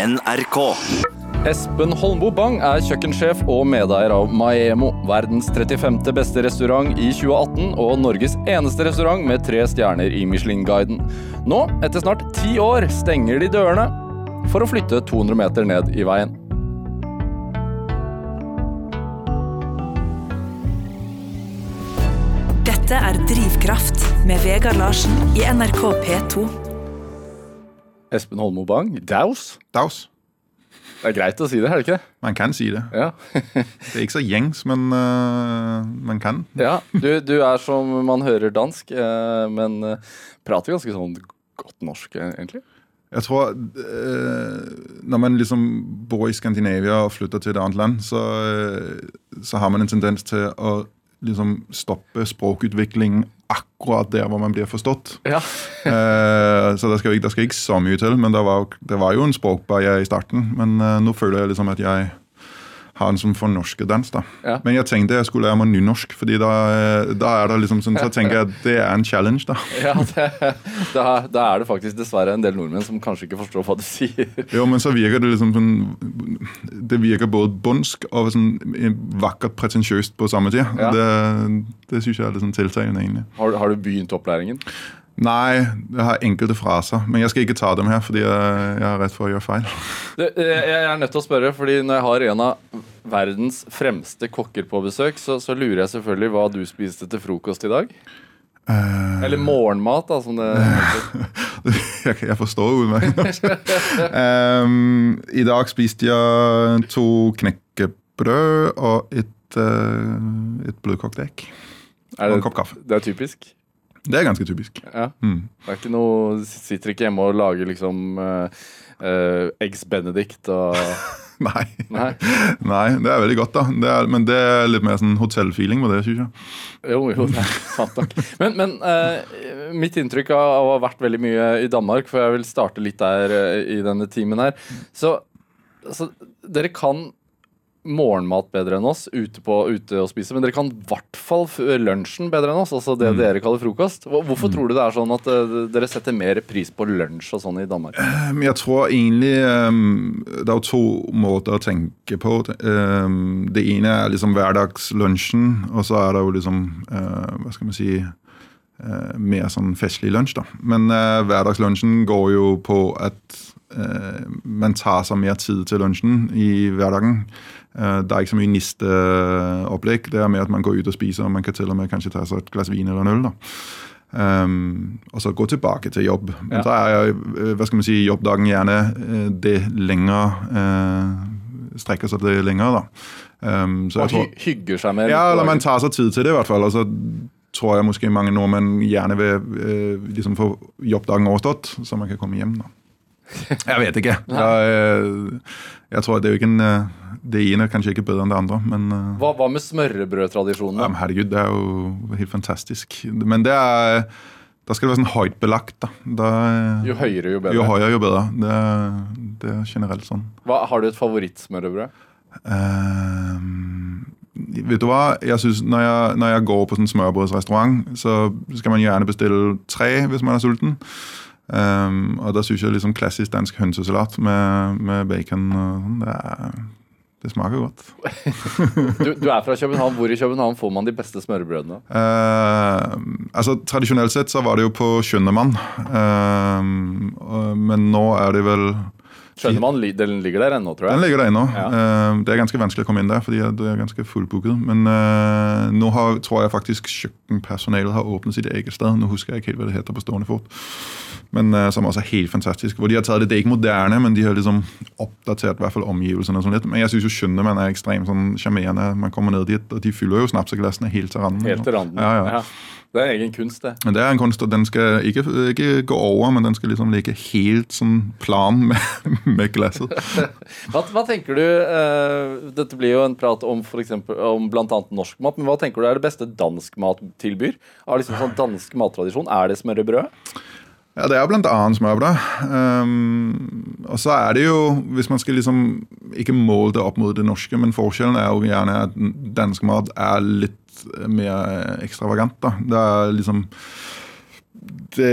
NRK. Espen Holmbo Bang er kjøkkensjef og medeier av Maemo, verdens 35. beste restaurant i 2018 og Norges eneste restaurant med tre stjerner i Michelin-guiden. Nå, etter snart ti år, stenger de dørene for å flytte 200 meter ned i veien. Dette er Drivkraft med Vegard Larsen i NRK P2. Espen Holmo Bang, daus. Daus. Det er greit å si det, er det ikke det? Man kan si det. Ja. Det er ikke så gjengs, men uh, man kan. ja. Du, du er som man hører dansk, uh, men uh, prater ganske sånn godt norsk, egentlig. Jeg tror Når man liksom bor i Skandinavia og flytter til et annet land, så, så har man en tendens til å liksom stoppe språkutviklingen akkurat der hvor man blir forstått. Ja. Eh, så det skal, ikke, det skal ikke så mye til. Men det var, det var jo en språkbarriere i starten. Men eh, nå føler jeg liksom at jeg har en som fornorsket dans. da. Ja. Men jeg tenkte jeg skulle lære meg nynorsk, fordi da, eh, da er det liksom sånn, så tenker jeg at det er en challenge. da. Ja, det, da, da er det faktisk dessverre en del nordmenn som kanskje ikke forstår hva du sier. Jo, men så virker det liksom sånn Det virker både bondsk og sånn vakkert pretensiøst på samme tid. Ja. Det, det syns jeg er litt sånn tiltalende, egentlig. Har, har du begynt opplæringen? Nei, jeg har enkelte fraser, men jeg skal ikke ta dem her fordi jeg, jeg er redd for å gjøre feil. Jeg jeg er nødt til å spørre, fordi når jeg har en av verdens fremste kokker på besøk, så, så lurer jeg selvfølgelig hva du spiste til frokost i dag. Uh, Eller morgenmat, da, som det heter. jeg, jeg forstår utmerket. um, I dag spiste jeg to knekkebrød og et, uh, et bløtkokt egg. Og en kopp kaffe. det er typisk? Det er ganske typisk. Ja. Mm. Ikke noe Sitter ikke hjemme og lager liksom uh, Eggs Benedict og Nei. Nei? Nei, det er veldig godt, da. Det er, men det er litt mer sånn hotellfeeling på det, syns jeg. Jo, jo, det er sant nok. Men, men uh, mitt inntrykk av å ha vært veldig mye i Danmark, for jeg vil starte litt der uh, i denne timen her Så altså, dere kan morgenmat bedre enn oss ute, på, ute og spise, men dere kan i hvert fall lunsjen bedre enn oss, altså det dere kaller frokost. Hvorfor Hvorfor tror du det er sånn at eh, dere setter mer pris på lunsj og sånn i Danmark? Jeg tror egentlig um, Det er to måter å tenke på. Um, det ene er liksom hverdagslunsjen, og så er det jo liksom uh, Hva skal vi si uh, Mer sånn festlig lunsj, da. Men uh, hverdagslunsjen går jo på at man tar seg mer tid til lunsjen i hverdagen. Uh, det er ikke så mye nisteopplegg. Det er mer at man går ut og spiser, og man kan til og med kanskje ta seg et glass vin eller en øl. da. Um, og så gå tilbake til jobb. Men Ja. så er eh, hva skal man si, jobbdagen gjerne eh, det lenger uh, Strekker seg det lenger, da. Um, så og tror, hygger seg med ja, eller man tar seg tid til det, i hvert fall. Og så tror jeg måske mange nordmenn gjerne vil uh, liksom få jobbdagen overstått, så man kan komme hjem. da. Jeg vet ikke. Jeg, eh, jeg tror det er jo en, eh, Det ene er kanskje ikke bedre enn det andre, men eh, Hva, hva med smørrebrødtradisjonen? ja, herregud, det er jo helt fantastisk. Men det er Da skal det være sånn høyt belagt. da. da Jo høyere, jo bedre. jo høyere, jo bedre. Det, det er generelt sånn. Hva, har du et favorittsmørrebrød? Uh, vet du hva? Jeg synes, når, jeg, når jeg går på sånn smørbrødsrestaurant, så skal man gjerne bestille tre hvis man er sulten. Ehm, og da syns jeg liksom klassisk dansk hønsesalat med, med bacon det, er- det smaker godt. Du, du er fra København. Hvor i København får man de beste smørbrødene? Uh, altså Tradisjonelt sett så var det jo på Skjønnemann. Uh, men nå er det vel Skjønner man, Den ligger der ennå, tror jeg. Den ligger der ennå. Ja. Eh, det er ganske vanskelig å komme inn der, fordi det er ganske fullbooket. Men eh, nå har, tror jeg faktisk kjøkkenpersonalet har åpnet sitt eget sted. Nå husker jeg ikke helt hva det heter på stående fot. Men eh, Som også er helt fantastisk. Hvor de har tatt det, det er ikke moderne, men de har liksom oppdatert i hvert fall omgivelsene. sånn litt. Men jeg syns jo Skjønnemann er ekstremt sånn. Man kommer ned dit, og de fyller jo snapseglassene helt til randen. Helt til randen. Ja, ja. Ja. Det er egen kunst, det. Det er en kunst, og den skal ikke, ikke gå over, men den skal liksom ligge helt sånn plan med, med glasset. Hva, hva tenker du uh, Dette blir jo en prat om, for eksempel, om bl.a. norsk mat, men hva tenker du er det beste dansk mat tilbyr? Av liksom sånn dansk mattradisjon? Er det smørrebrød? Ja, det er annet smørbrød. Um, og så er det jo, hvis man skal liksom ikke måle det opp mot det norske, men forskjellen er jo gjerne at dansk mat er litt mer ekstravagant. da. Det er liksom Det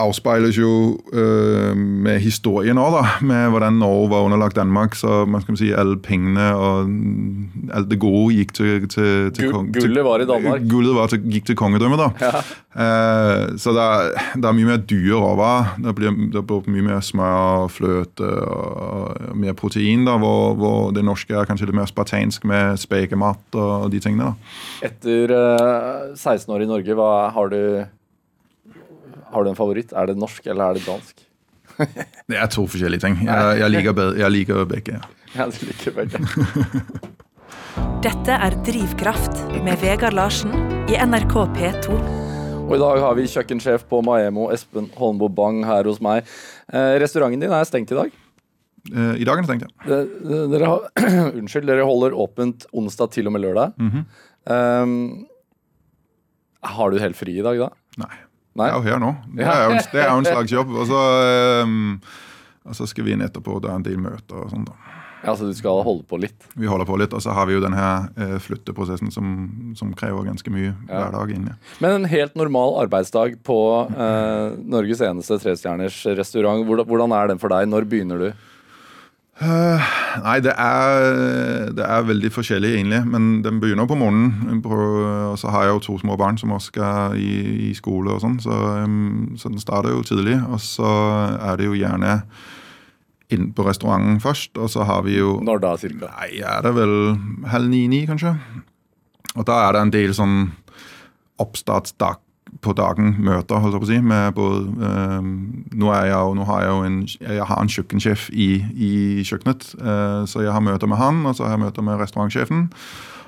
avspeiles jo øh, med historien òg. Med hvordan Norge var underlagt Danmark. Så man skal si alle pengene og alt det gode gikk til, til, til Gu- gullet var i Danmark. Gullet var til, gikk til kongedømmet, da. Eh, så det er, det er mye mer dyre råvarer. Det blir, det blir mye mer smør, fløte og, og mer protein. da, hvor, hvor det norske er kanskje litt mer spartansk med spekemat og de tingene. da. Etter uh, 16 år i Norge, hva har du Har du en favoritt? Er det norsk, eller er det dansk? Det er to forskjellige ting. Jeg, jeg, liker, be- jeg liker begge. ja. Du liker begge. Dette er Drivkraft med Vegard Larsen i NRK P2. Og i dag har vi kjøkkensjef på Maemo, Espen Holmbo Bang, her hos meg. Eh, restauranten din er stengt i dag. Eh, I dag er det stengt, ja. Det- det- Dere har, unnskyld, dere holder åpent onsdag til og med lørdag. Mhm. Um, har du helt fri i dag, da? Nei. Nei? Jeg er jo her nå. Det er jo en, det er jo en slags jobb. Og så, ehm, og så skal vi inn etterpå. Det er en del møter og sånt. da. Ja, så du skal holde på litt? Vi holder på litt, og så har vi jo den her eh, flytteprosessen som, som krever ganske mye hver dag inne. Men en helt normal arbeidsdag på eh, Norges eneste trestjerners restaurant, hvordan er den for deg? Når begynner du? Eh, nei, det er, det er veldig forskjellig, egentlig. Men den begynner på morgenen. På, og så har jeg jo to små barn som også skal i, i skole og sånn, så, så den starter jo tidlig. Og så er det jo gjerne inn på restauranten først, og så har vi jo Når da, cirka? Nei, er det vel halv ni-ni, kanskje? Og da er det en del sånn oppstartsdag på dagen møter, holdt jeg på å si. Med både, øh, nå, er jeg, jo- nå har jeg jo en, jeg har en kjøkkensjef i, i kjøkkenet, øh, så jeg har møter med han, og så har jeg møter med restaurantsjefen.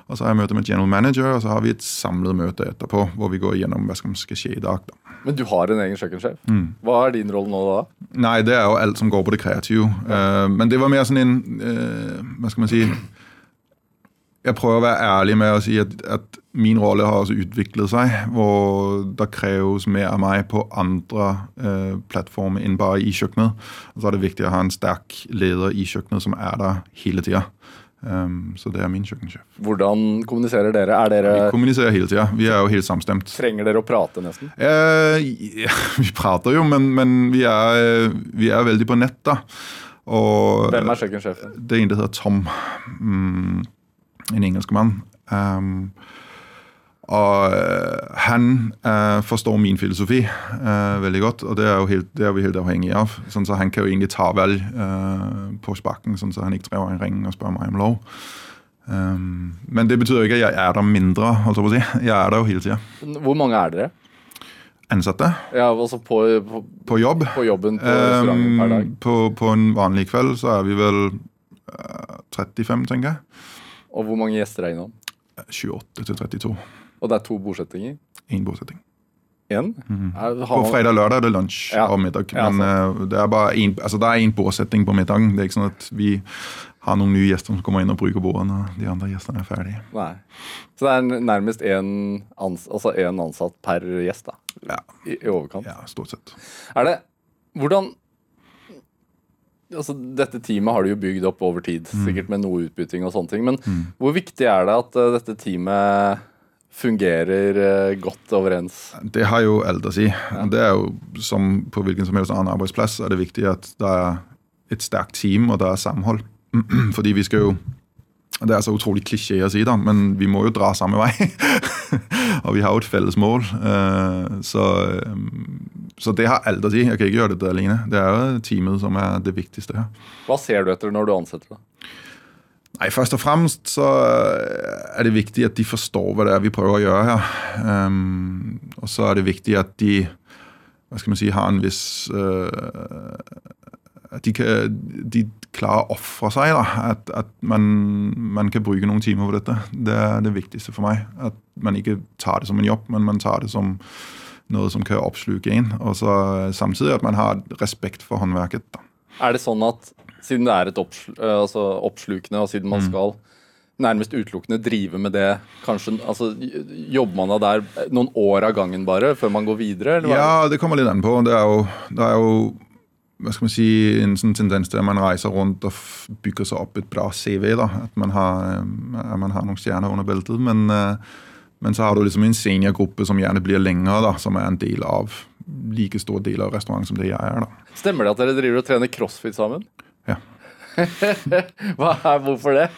Og så har jeg møte med general manager, og så har vi et samlet møte etterpå, hvor vi går gjennom hva som skal skje i dag. da. Men du har en egen kjøkkensjef. Mm. Hva er din rolle nå da? Nei, det er jo alt som går på det kreative. Eh, men det var mer sånn en uh, Hva skal man si Jeg prøver å være ærlig med å si at, at min rolle har også utviklet seg. Hvor det kreves mer av meg på andre eh, plattformer enn bare i kjøkkenet. Og så er det viktig å ha en sterk leder i kjøkkenet som er der hele tida. Um, så det er min kjøkkensjef. Hvordan kommuniserer dere? Er dere Vi kommuniserer hele tida. Vi er jo helt samstemt. Trenger dere å prate, nesten? Eh, ja, vi prater jo, men, men vi, er, vi er veldig på nett, da. Og Hvem er kjøkkensjefen? det er en som heter Tom. Mm, en engelskmann. Um, og eh, han eh, forstår min filosofi eh, veldig godt, og det er, jo helt, det er vi helt avhengig av. Sånn så Han kan jo egentlig ta valg eh, på sparken, sånn så han ikke trenger en ring og spør meg om lov. Um, men det betyr jo ikke at jeg er der mindre. holdt jeg på å si. Jeg er der jo hele tida. Hvor mange er dere? Ansatte Ja, altså på, på, på jobb. på jobben på restauranten per dag. Um, på, på en vanlig kveld så er vi vel eh, 35, tenker jeg. Og hvor mange gjester er innom? 28 til 32. Og det er to bosettinger? Én bosetting. En? Er- har På fredag og lørdag er det lunsj Ja. og middag. Ja, Men eh, det er bare en, altså er én båtsetting på middagen. Det er ikke sånn at vi har noen nye gjester som kommer inn og bruker bordene, og de andre gjestene er ferdige. Nei. Så det er nærmest én ans altså en ansatt per gjest, da? Ja. I, I overkant. Ja, stort sett. Er det Hvordan Altså, dette teamet har du jo bygd opp over tid, Mm. sikkert med noe utbytting og sånne ting. Men hvor viktig er det at uh, dette teamet fungerer eh, godt overens? Det har jo alt å si. Det er jo som på hvilken som helst annen arbeidsplass er det viktig at det er et sterkt team, og det er samhold. Fordi vi skal jo Det er så utrolig klisjé å si, da, men vi må jo dra samme vei. og vi har jo et felles mål. eh, Så, eh, så det har alt å si. Jeg kan ikke gjøre dette alene. Det er jo teamet som er det viktigste her. Hva ser du etter når du ansetter? da? Nei, Først og fremst så er det viktig at de forstår hva det er vi prøver å gjøre her. Um, og så er det viktig at de hva skal man si, har en viss uh, At de, de klarer å ofre seg. da, At, at man, man kan bruke noen timer på dette. Det er det viktigste for meg. At man ikke tar det som en jobb, men man tar det som noe som kan oppsluke en. Og så samtidig at man har respekt for håndverket. da. Er det sånn at siden det er et oppsl eh, altså oppslukende, og siden man Mm. skal nærmest utelukkende drive med det, kanskje altså, Jobber man da der noen år av gangen bare, før man går videre? Ja, det kommer litt an på. Det er jo, det er jo hva skal man si, en sånn tendens til at man reiser rundt og bygger seg opp et bra CV. da, At man har, at man har noen stjerner under beltet. Men, eh, men så har du liksom en seniorgruppe som gjerne blir lengre, da, som er en del av like stor del av restauranten som det jeg er. da. Stemmer det at dere driver og trener crossfit sammen? Ja. Hva er, hvorfor det?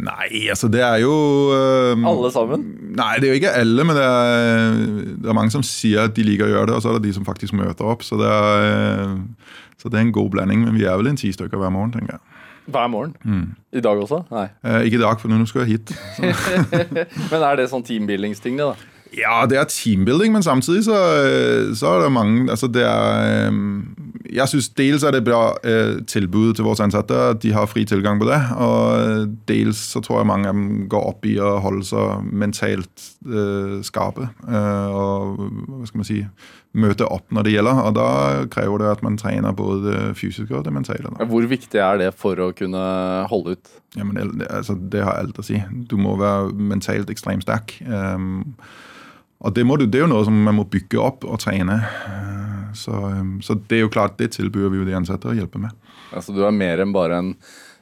Nei, altså det er jo øhm, Alle sammen? Nei, det er jo ikke alle, men det er, det er mange som sier at de liker å gjøre det, og så er det de som faktisk møter opp. Så det er, øh, så det er en god blanding, men vi er vel en ti stykker hver morgen, tenker jeg. Hver morgen? Mm. I dag også? Nei. Eh, ikke i dag, for nå skal jeg hit. Men er det sånn teambuildingsting, det, da? Ja, det er teambuilding, men samtidig så, øh, så er det mange altså det er, Jeg syns dels er det bra eh, tilbud til våre ansatte, at de har fri tilgang på det. Og dels så tror jeg mange av dem går opp i å holde seg mentalt skarpe. Og hva skal man si møte opp når det gjelder. Og da krever det at man trener både det fysiske og det mentale. Da. Hvor viktig er det for å kunne holde ut? Ja, det, altså, det har alt å si. Du må være mentalt ekstremt sterk. Um, og det, må du, det, er jo noe som man må bygge opp og trene. Uh, så, um, så, det er jo klart, det tilbyr vi jo de ansatte å hjelpe med. Altså Du er mer enn bare en,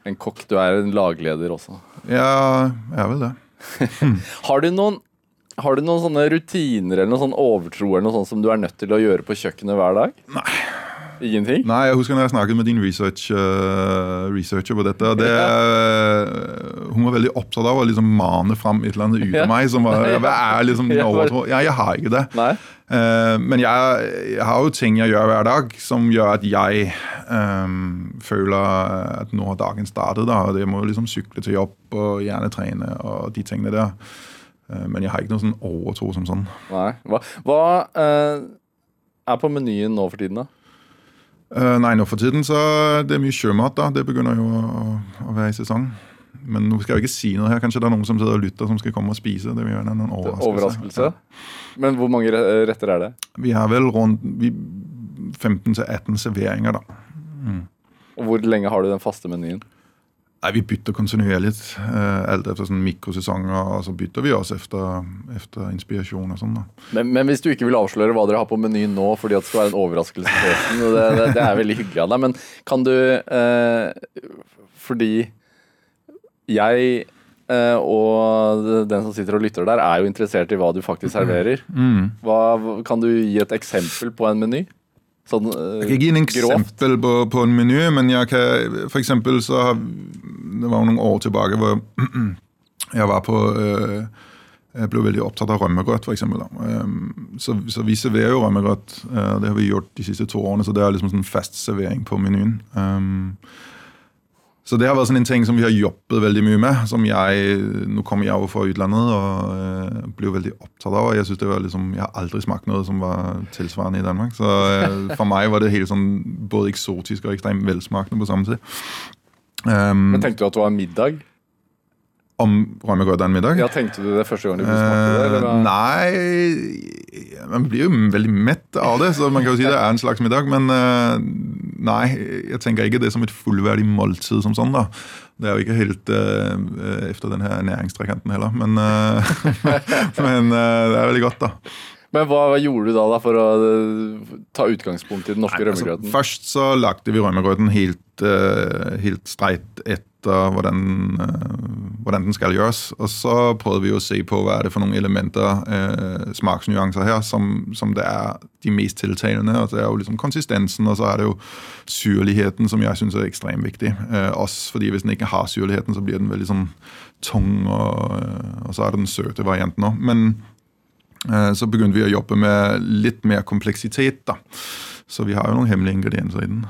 en kokk, du er en lagleder også? Ja, jeg er vel det. har, du noen, har du noen sånne rutiner eller noen sånn overtro eller noe sånt som du er nødt til å gjøre på kjøkkenet hver dag? Nei. Ingenting? Nei, jeg husker når jeg snakket med din research, uh, researcher på dette. Det, ja. hun var veldig opptatt av å liksom mane fram et eller annet ut av meg. som var, Hva er liksom din overtro? Ja, jeg har ikke det. Uh, men jeg, jeg, har jo ting jeg gjør hver dag som gjør at jeg um, føler at nå har dagen startet. da, og Det må liksom sykle til jobb og gjerne trene og de tingene der. men jeg har ikke noe sånn overtro som sånn. Nei. Hva, hva er på menyen nå for tiden, da? Uh, nei, nå for tiden så det er mye sjømat. da, Det begynner jo å, å være i sesong. Men nå skal jeg ikke si noe her. Kanskje det er noen som sitter og lytter som skal komme og spise. Det vil gjøre en overraskelse. overraskelse. Men hvor mange retter er det? Vi har vel rundt 15-18 serveringer, da. Mm. Og Hvor lenge har du den faste menyen? Nei, Vi bytter kontinuerlig. Alt etter sånn mikrosesonger. Så bytter vi oss efter, efter inspirasjon og sånn. da. Men, men, hvis du ikke vil avsløre hva dere har på menyen nå, fordi at det skal være en overraskelse det, det, det, er veldig hyggelig av deg, men kan du eh, Fordi jeg eh, og den som sitter og lytter der, er jo interessert i hva du faktisk serverer. Mm. Hva, kan du gi et eksempel på en meny? Sånn, uh, jeg kan gi en eksempel på, på, en meny, men jeg kan for eksempel så har, Det var noen år tilbake hvor jeg var på uh, Jeg ble veldig opptatt av rømmegrøt, f.eks. Um, så, så vi serverer jo rømmegrøt. Uh, det har vi gjort de siste to årene, så det er liksom sånn fast servering på menyen. Så det har vært sånn en ting som vi har jobbet veldig mye med. som jeg, Nå kommer jeg over fra utlandet og blir veldig opptatt av. Jeg synes det var liksom, jeg har aldri smakt noe som var tilsvarende i Danmark. Så for meg var det helt sånn både eksotisk og ekstremt velsmakende på samme tid. Um, Men tenkte du at det var en middag? Om rømmegrøt en middag? Ja, Tenkte du det første gang du smakte det? Uh, nei Man blir jo veldig mett av det, så man kan jo si det er en slags middag. Men uh, nei, jeg tenker ikke det som et fullverdig måltid som sånn. da. Det er jo ikke helt uh, efter den her næringstrekanten heller, men, men det er veldig godt, da. Men hva, hva, gjorde du da, da for å ta utgangspunkt i den norske Nei, rømmegrøten? Altså, først så lagde vi rømmegrøten helt, helt streit etter hvordan, hvordan, den skal gjøres. Og så prøvde vi å se på hva er det for noen elementer, uh, smaksnyanser her, som, som, det er de mest tiltalende. Og det er jo liksom konsistensen, og så er det jo syrligheten, som jeg syns er ekstremt viktig. Uh, også fordi hvis den ikke har syrligheten, så blir den veldig sånn tung, og, og så er det den søte varianten òg. Men så begynte vi å jobbe med litt mer kompleksitet. da. Så vi har jo noen hemmelige ingredienser i den.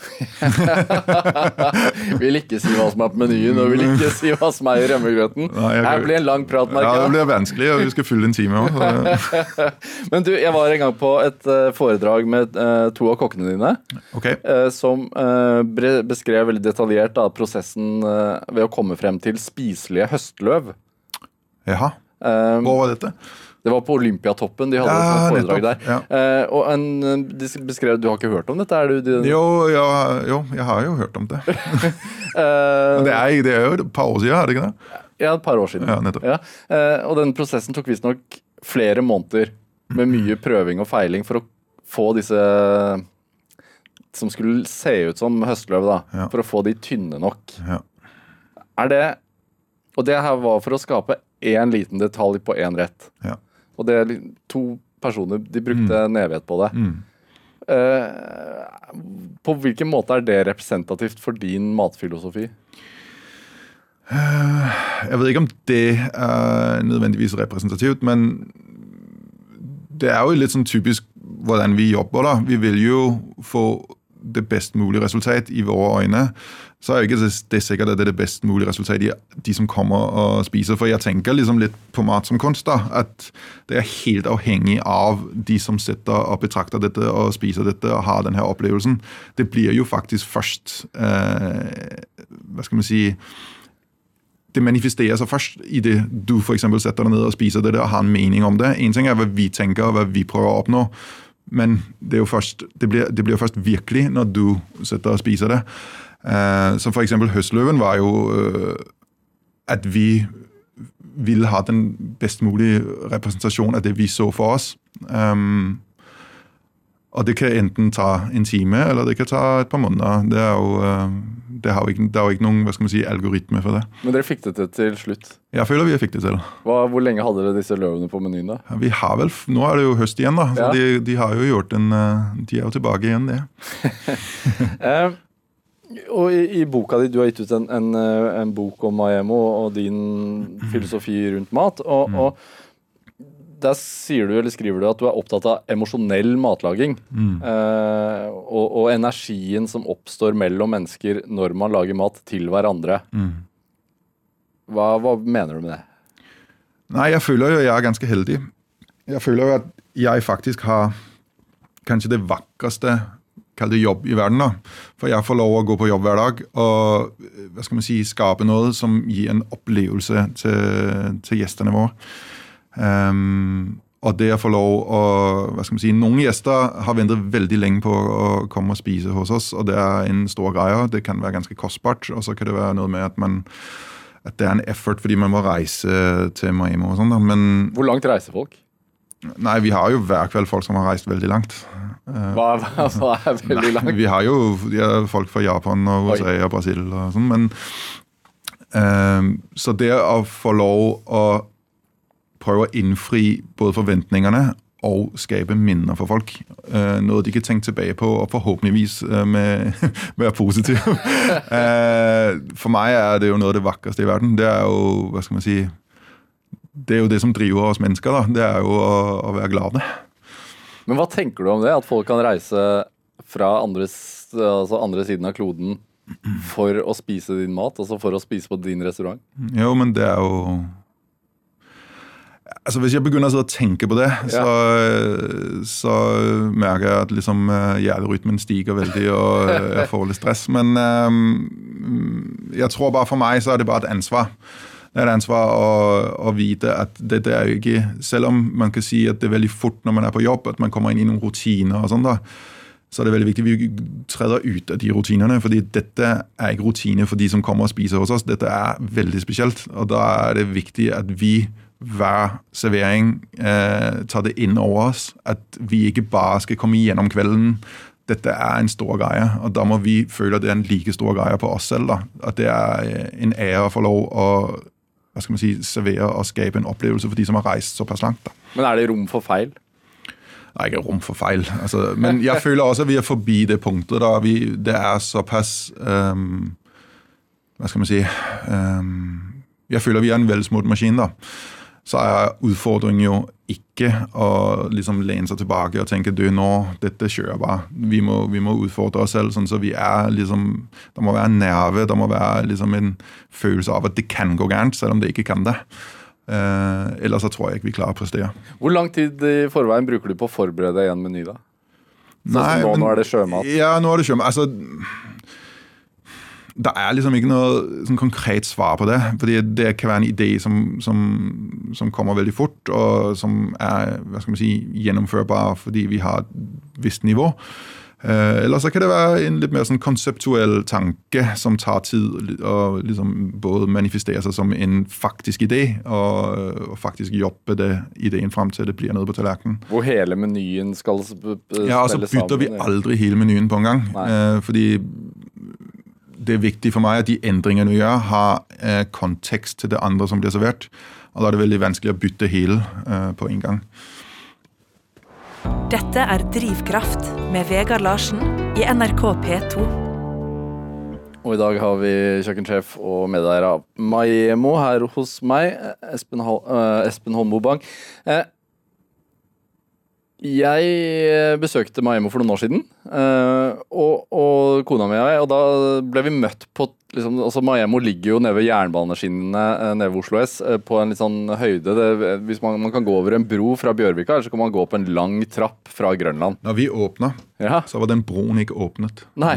vil ikke si hva som er på menyen, og vil ikke si hva som er i rømmegrøten. Her blir en lang prat, Mark. Ja, det blir vanskelig, og vi skal fylle en time òg. Men du, jeg var en gang på et uh, foredrag med uh, to av kokkene dine. Okay. Som beskrev veldig detaljert da, prosessen ved å komme frem til spiselige høstløv. Jaha. Hva var dette? Det var på Olympiatoppen. De hadde ja, et foredrag der. Ja. Uh, og en, de beskrev Du har ikke hørt om dette? Er du, de, jo, ja, jo, jeg har jo hørt om det. Men det, er, det, er, jo et par år siden, er det ikke det? Ja, et par år siden. Ja, nettopp. Ja. Uh, og den prosessen tok visstnok flere måneder med mye prøving og feiling for å få disse som skulle se ut som høstløv, da, ja. for å få de tynne nok. Ja. Er det Og det her var for å skape én liten detalj på én rett. Ja. Og det er to personer de brukte nevhet på det. Mm. Uh, på hvilken måte er det representativt for din matfilosofi? Jeg ved ikke om det er nødvendigvis representativt, men det er jo litt sånn typisk hvordan vi jobber. da. Vi vil jo få det best mulige resultat i våre øyne. Så er det, det er sikkert at det er det best mulige resultat i de som kommer og spiser. For jeg tenker liksom litt på mat som kunst. da, At det er helt avhengig av de som sitter og betrakter dette og spiser dette og har denne opplevelsen. Det blir jo faktisk først eh, Hva skal man si det manifesterer seg først i det du for setter deg ned og spiser det og har en mening om det. En ting er hva vi tenker og hva vi prøver å oppnå, men det, først, det, blir, det blir først virkelig når du sitter og spiser det. Eh, for eksempel Høstløven var jo eh, at vi ville ha den best mulige representasjon av det vi så for oss. Um, og det kan enten ta en time, eller det kan ta et par måneder. Det er jo, eh, det har ikke, det har ikke noen hva skal man si, algoritme for det. Men dere fikk det til til slutt. Jeg føler vi fikk det til. Hva, hvor lenge hadde dere disse løvene på menyen? da? Vi har vel, Nå er det jo høst igjen, da. Så de, de har jo gjort en eh, De er jo tilbake igjen, det. Eh, og i, i boka di, Du har gitt ut en, en, eh, en bok om Maemo og din filosofi rundt mat. Og, og der sier du, eller skriver du at du er opptatt av emosjonell matlaging. Eh, og, og energien som oppstår mellom mennesker når man lager mat til hverandre. Hva, hva mener du med det? Nei, jeg føler jo jeg er ganske heldig. Jeg føler jo at jeg faktisk har kanskje det vakreste kall det jobb i verden. da. For jeg får lov å gå på jobb hver dag og hva skal man si, skape noe som gir en opplevelse til, til gjestene våre. Ehm, og det å få lov å hva skal man si, Noen gjester har ventet veldig lenge på å komme og spise hos oss, og det er en stor greie. Det kan være ganske kostbart, og så kan det være noe med at man at det er en effort fordi man må reise til Maimo og sånn. Men Hvor langt reiser folk? nei, vi har jo hver kveld folk som har reist veldig langt. Hva, hva, hva er veldig langt? Vi har jo ja, folk fra Japan og USA og Brasil og sånn, men ehm, Så det å få lov å prøve å innfri både forventningene og skape minner for folk. eh, noe de kan tenke tilbake på, og forhåpentligvis eh, med, være positive. Eh, for meg er det jo noe av det vakreste i verden. Det er jo, hva skal man si Det er jo det som driver oss mennesker. da. Det er jo å, å være glade. Men hva tenker du om det? At folk kan reise fra andres, altså andre siden av kloden for å spise din mat? Altså for å spise på din restaurant? Jo, men det er jo Altså Hvis jeg begynner å tenke på det, så, så merker jeg at liksom hjerterytmen stiger veldig, og jeg får litt stress. Men um, jeg tror bare for meg så er det bare et ansvar. Det er et ansvar å, å vite at dette er jo ikke Selv om man kan si at det er veldig fort når man er på jobb, at man kommer inn i noen rutiner, og sånn da, så er det veldig viktig vi treder ut av de rutinene. fordi dette er ikke rutine for de som kommer og spiser hos oss. Dette er veldig spesielt. Og da er det viktig at vi hver servering eh, tar det inn over oss. At vi ikke bare skal komme gjennom kvelden. Dette er en stor greie, og da må vi føle at det er en like stor greie på oss selv. da. At det er eh, en ære å få lov å hva skal man si, servere og skape en opplevelse for de som har reist såpass langt. da. Men er det rom for feil? Det er ikke rom for feil. Altså, men jeg føler også at vi er forbi det punktet. da. Vi, det er såpass um, Hva skal man si um, Jeg føler vi er en velsmurt maskin. da. Så er utfordringen jo ikke å liksom lene seg tilbake og tenke du, nå, dette kjører bare. Vi må, vi må utfordre oss selv. sånn så vi er liksom, Det må være en nerve, det må være liksom en følelse av at det kan gå gærent, selv om det ikke kan det. Eh, ellers så tror jeg ikke vi klarer å prestere. Hvor lang tid i forveien bruker du på å forberede en meny? da? Sånn Nei, nå, men- nå er det sjømat. Ja, nå er det sjømat. Altså, det er liksom ikke noe sånn konkret svar på det. fordi det kan være en idé som, som, som kommer veldig fort, og som er hva skal man si, gjennomførbar fordi vi har et visst nivå. Eh, eller så kan det være en litt mer sånn konseptuell tanke som tar tid og liksom både manifesterer seg som en faktisk idé, og, og faktisk jobbe det ideen fram til det blir noe på tallerkenen. Hvor hele menyen skal spille sammen? Ja, og så bytter bytter vi aldri hele menyen på en gang. Eh, fordi det er viktig for meg at de endringene vi gjør, har eh, kontekst til det andre som blir servert. Og da er det veldig vanskelig å bytte hele eh, på en gang. Dette er Drivkraft med Vegard Larsen i NRK P2. Og i dag har vi kjøkkensjef og medeier av Maiemo her hos meg, Espen, Hol eh, Espen Holmboe Bang. Eh, jeg besøkte Maemmo for noen år siden, eh, og, og kona mi og jeg, og da ble vi møtt på liksom, altså Maemo ligger jo nede ved jernbaneskinnene eh, nede ved Oslo S eh, på en litt sånn høyde. Det, hvis man, man kan gå over en bro fra Bjørvika, eller så kan man gå opp en lang trapp fra Grønland. Når vi åpna, Ja. så var den broen ikke åpnet. Nei.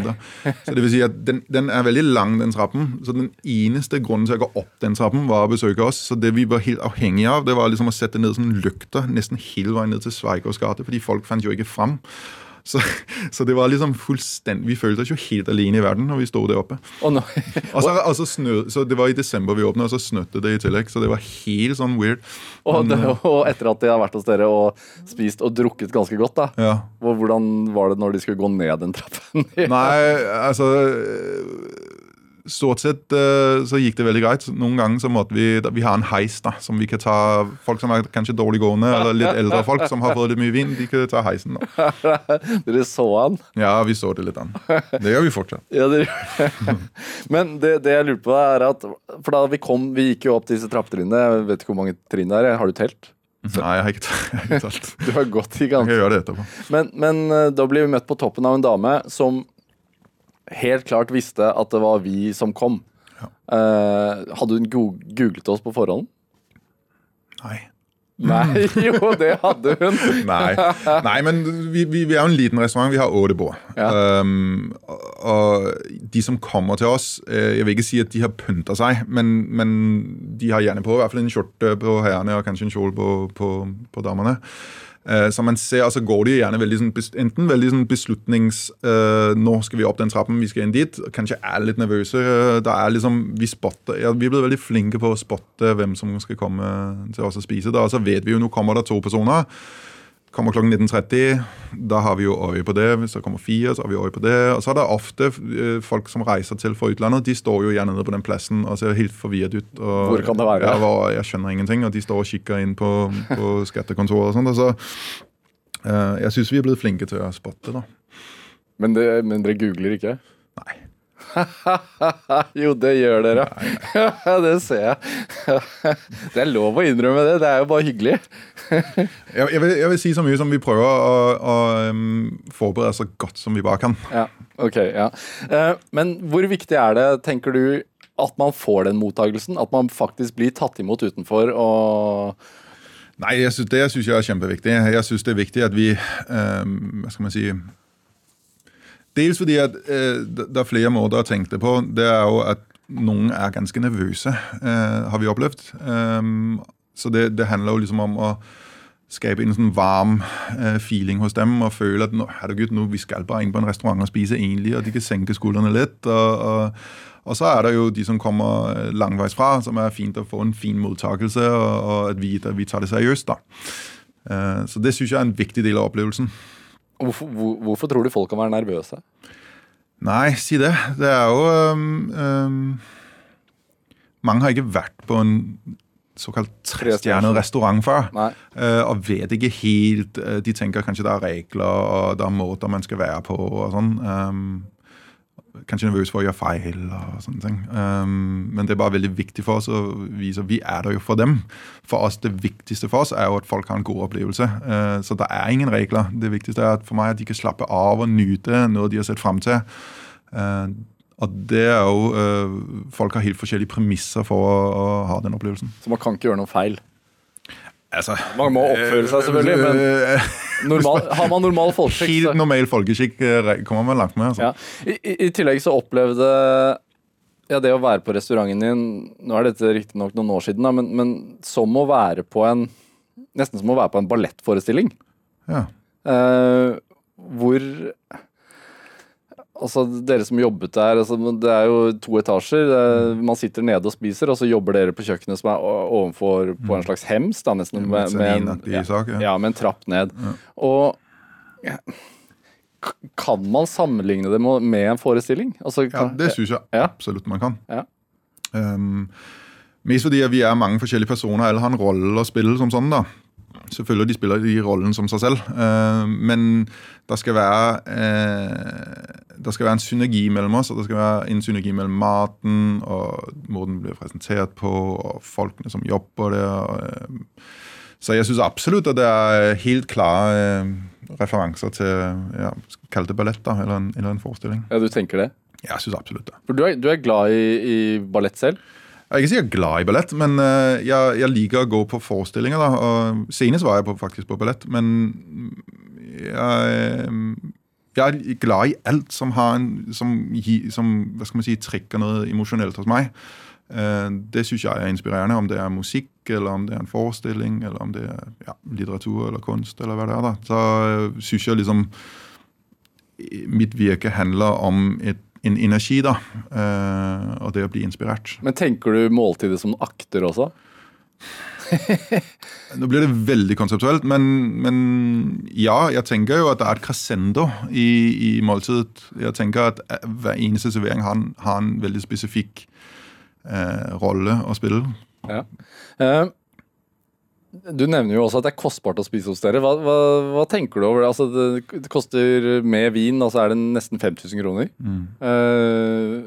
Så det vil si at den, den er veldig lang, den trappen. Så den eneste grunnen til å gå opp den trappen, var å besøke oss. Så det vi var helt avhengige av, det var liksom å sette ned sånne lykter nesten hele veien ned til Sveigårds gate, fordi folk fant jo ikke fram. Så, så det var liksom fullstendig Vi følte oss jo helt alene i verden når vi sto der oppe. Oh, no. altså, altså snø, så Det var i desember vi åpna, og så snøtte det i tillegg. Så det var helt sånn weird. og, det, og etter at de har vært hos dere og spist og drukket ganske godt, da. ja. Hvordan var det når de skulle gå ned den trappen? Nei, altså Stort sett øh, så gikk det veldig greit. Noen ganger så måtte vi Vi har en heis da, som vi kan ta Folk som er kanskje dårlig gående, eller litt eldre folk som har fått litt mye vind, de kan ta heisen. da. Dere så han? Ja, vi så det litt an. Det gjør vi fortsatt. Ja, dere Men det, det jeg lurte på, er at For da vi kom Vi gikk jo opp disse trappetrinnene. Jeg vet ikke hvor mange trinn det er. Har du telt? Nei, jeg har ikke, telt. talt. Du har gått i Jeg gang. kan gjøre det etterpå. Men, men eh, da blir vi møtt på toppen av en dame som helt klart visste at det var vi som kom. Eh, hadde hun googlet oss på forhånd? Nei. Nei, jo, det hadde hun. Nei, Nei men vi, vi, vi er jo en liten restaurant. Vi har åtte bord. Ja. Um, og- og de som kommer til oss eh, Jeg vil ikke si at de har pynta seg, men, men de har gjerne på i hvert fall en skjorte på herrene og kanskje en kjole på, på, på damene. Eh, Så man ser, altså går de gjerne veldig sånn, enten veldig sånn beslutnings Uh, Nå skal vi opp den trappen, vi skal inn dit. Kanskje er litt nervøse. Eh, Da er liksom, Vi spotter, ja, vi blir veldig flinke på å spotte hvem som skal komme til oss og spise. Da så vet vi jo nå kommer det to personer. Kommer klokken 19.30, da har vi jo øye på det. Hvis det kommer fire, så har vi øye på det. Og så er det ofte eh, folk som reiser til fra utlandet. De står jo gjerne nede på den plassen og ser helt forvirret ut. Og, Hvor kan det være? Ja, jeg skjønner ingenting. Og de står og kikker inn på, på skattekontoret og sånn. og Så eh, jeg syns vi er blitt flinke til å spotte, da. Men, det, men dere googler ikke? Nei. jo, det gjør dere. det ser jeg. det er lov å innrømme det. Det er jo bare hyggelig. Jeg, vil, jeg vil si så mye som vi prøver å, å um, forberede så godt som vi bare kan. Ja, ok, ja. Uh, men hvor viktig er det, tenker du, at man får den mottagelsen? At man faktisk blir tatt imot utenfor og Nei, jeg synes, det syns jeg er kjempeviktig. Jeg syns det er viktig at vi um, Hva skal man si Dels fordi at eh, det er flere måter å tenke det på. Det er jo at noen er ganske nervøse, eh, har vi opplevd. Um, så det, det handler jo liksom om å skape en sånn varm eh, feeling hos dem og føle at nå, herregud, nå, vi skal bare inn på en restaurant og spise egentlig, og de kan senke skuldrene litt. Og, og, og så er det jo de som kommer eh, langveis fra, som er fint å få en fin mottakelse, og, og at vi, vi tar det seriøst. da. Eh, så det syns jeg er en viktig del av opplevelsen. Hvorfor, hvor, hvorfor tror du folk kan være nervøse? Nei, si det. Det er jo um, um, Mange har ikke vært på en såkalt trestjernet restaurant før. Eh, og vet ikke helt uh, De tenker kanskje det er regler og det er måter man skal være på. og sånn. Øhm, kanskje nervøs for å gjøre feil og sånne ting. Um, men det er bare veldig viktig for oss å vise at vi er der jo for dem. For oss, Det viktigste for oss er jo at folk har en god opplevelse. Uh, så det er ingen regler. Det viktigste er at for meg at de kan slappe av og nyte noe de har sett fram til. Uh, og det er jo uh, Folk har helt forskjellige premisser for å, å ha den opplevelsen. Så man kan ikke gjøre noe feil. Altså, Man må oppføre seg, selvfølgelig, men normal, har man normal folkeskikk, Helt normal folkeskikk eh, kommer man langt med. Altså. ja. I, i, I tillegg så opplevde ja, det å være på restauranten din Nå er dette riktignok noen år siden, da, men, men som å være på en Nesten som å være på en ballettforestilling. Ja. Uh, hvor Altså, dere som jobbet der altså, Det er jo to etasjer. eh, man sitter nede og spiser, og så jobber dere på kjøkkenet som er ovenfor på en slags hems. Da, nesten Ja, med, med, en, ja, sak, ja. ja, med en trapp ned. Og ja, kan man sammenligne det med, med en forestilling? Altså, Ja, det syns jeg absolutt man kan. Ja. Um, mest fordi vi er mange forskjellige personer, alle har en rolle å spille som sånn. da. Selvfølgelig de spiller de rollen som seg selv, eh, men det skal være eh, det skal være en synergi mellom oss, og det skal være en synergi mellom maten og måten den blir presentert på, og folkene som jobber der. eh. Så jeg syns absolutt at det er helt klare referanser til ja, Kall det ballett, da, eller en, eller en forestilling. Ja, du tenker det? Jeg syns absolutt det. For du er, du er glad i, i ballett selv? Jeg er ikke sikkert glad i ballett, men eh, jeg, jeg liker å gå på forestillinger. da, og Senest var jeg på, faktisk på ballett, men jeg, jeg er glad i alt som, har en, som, som hva skal man si, trekker noe emosjonelt hos meg. Eh, Det syns jeg er inspirerende, om det er musikk, eller om det er en forestilling, eller om det er ja, litteratur eller kunst, eller hva det er. da. Så syns jeg liksom mitt virke handler om et, en energi, da, eh, og det å bli inspirert. Men tenker du måltidet som akter også? Nå blir det veldig konseptuelt, men, men ja, jeg tenker jo at det er et crescendo i, i måltidet. Jeg tenker at eh, hver eneste servering har, en- har en veldig spesifikk eh, rolle å spille. Ja. Eh, du nevner jo også at det er kostbart å spise hos dere. Hva, hva, hva tenker du over det? Altså, det? Det koster med vin, og så er det nesten 5000 kroner. Eh,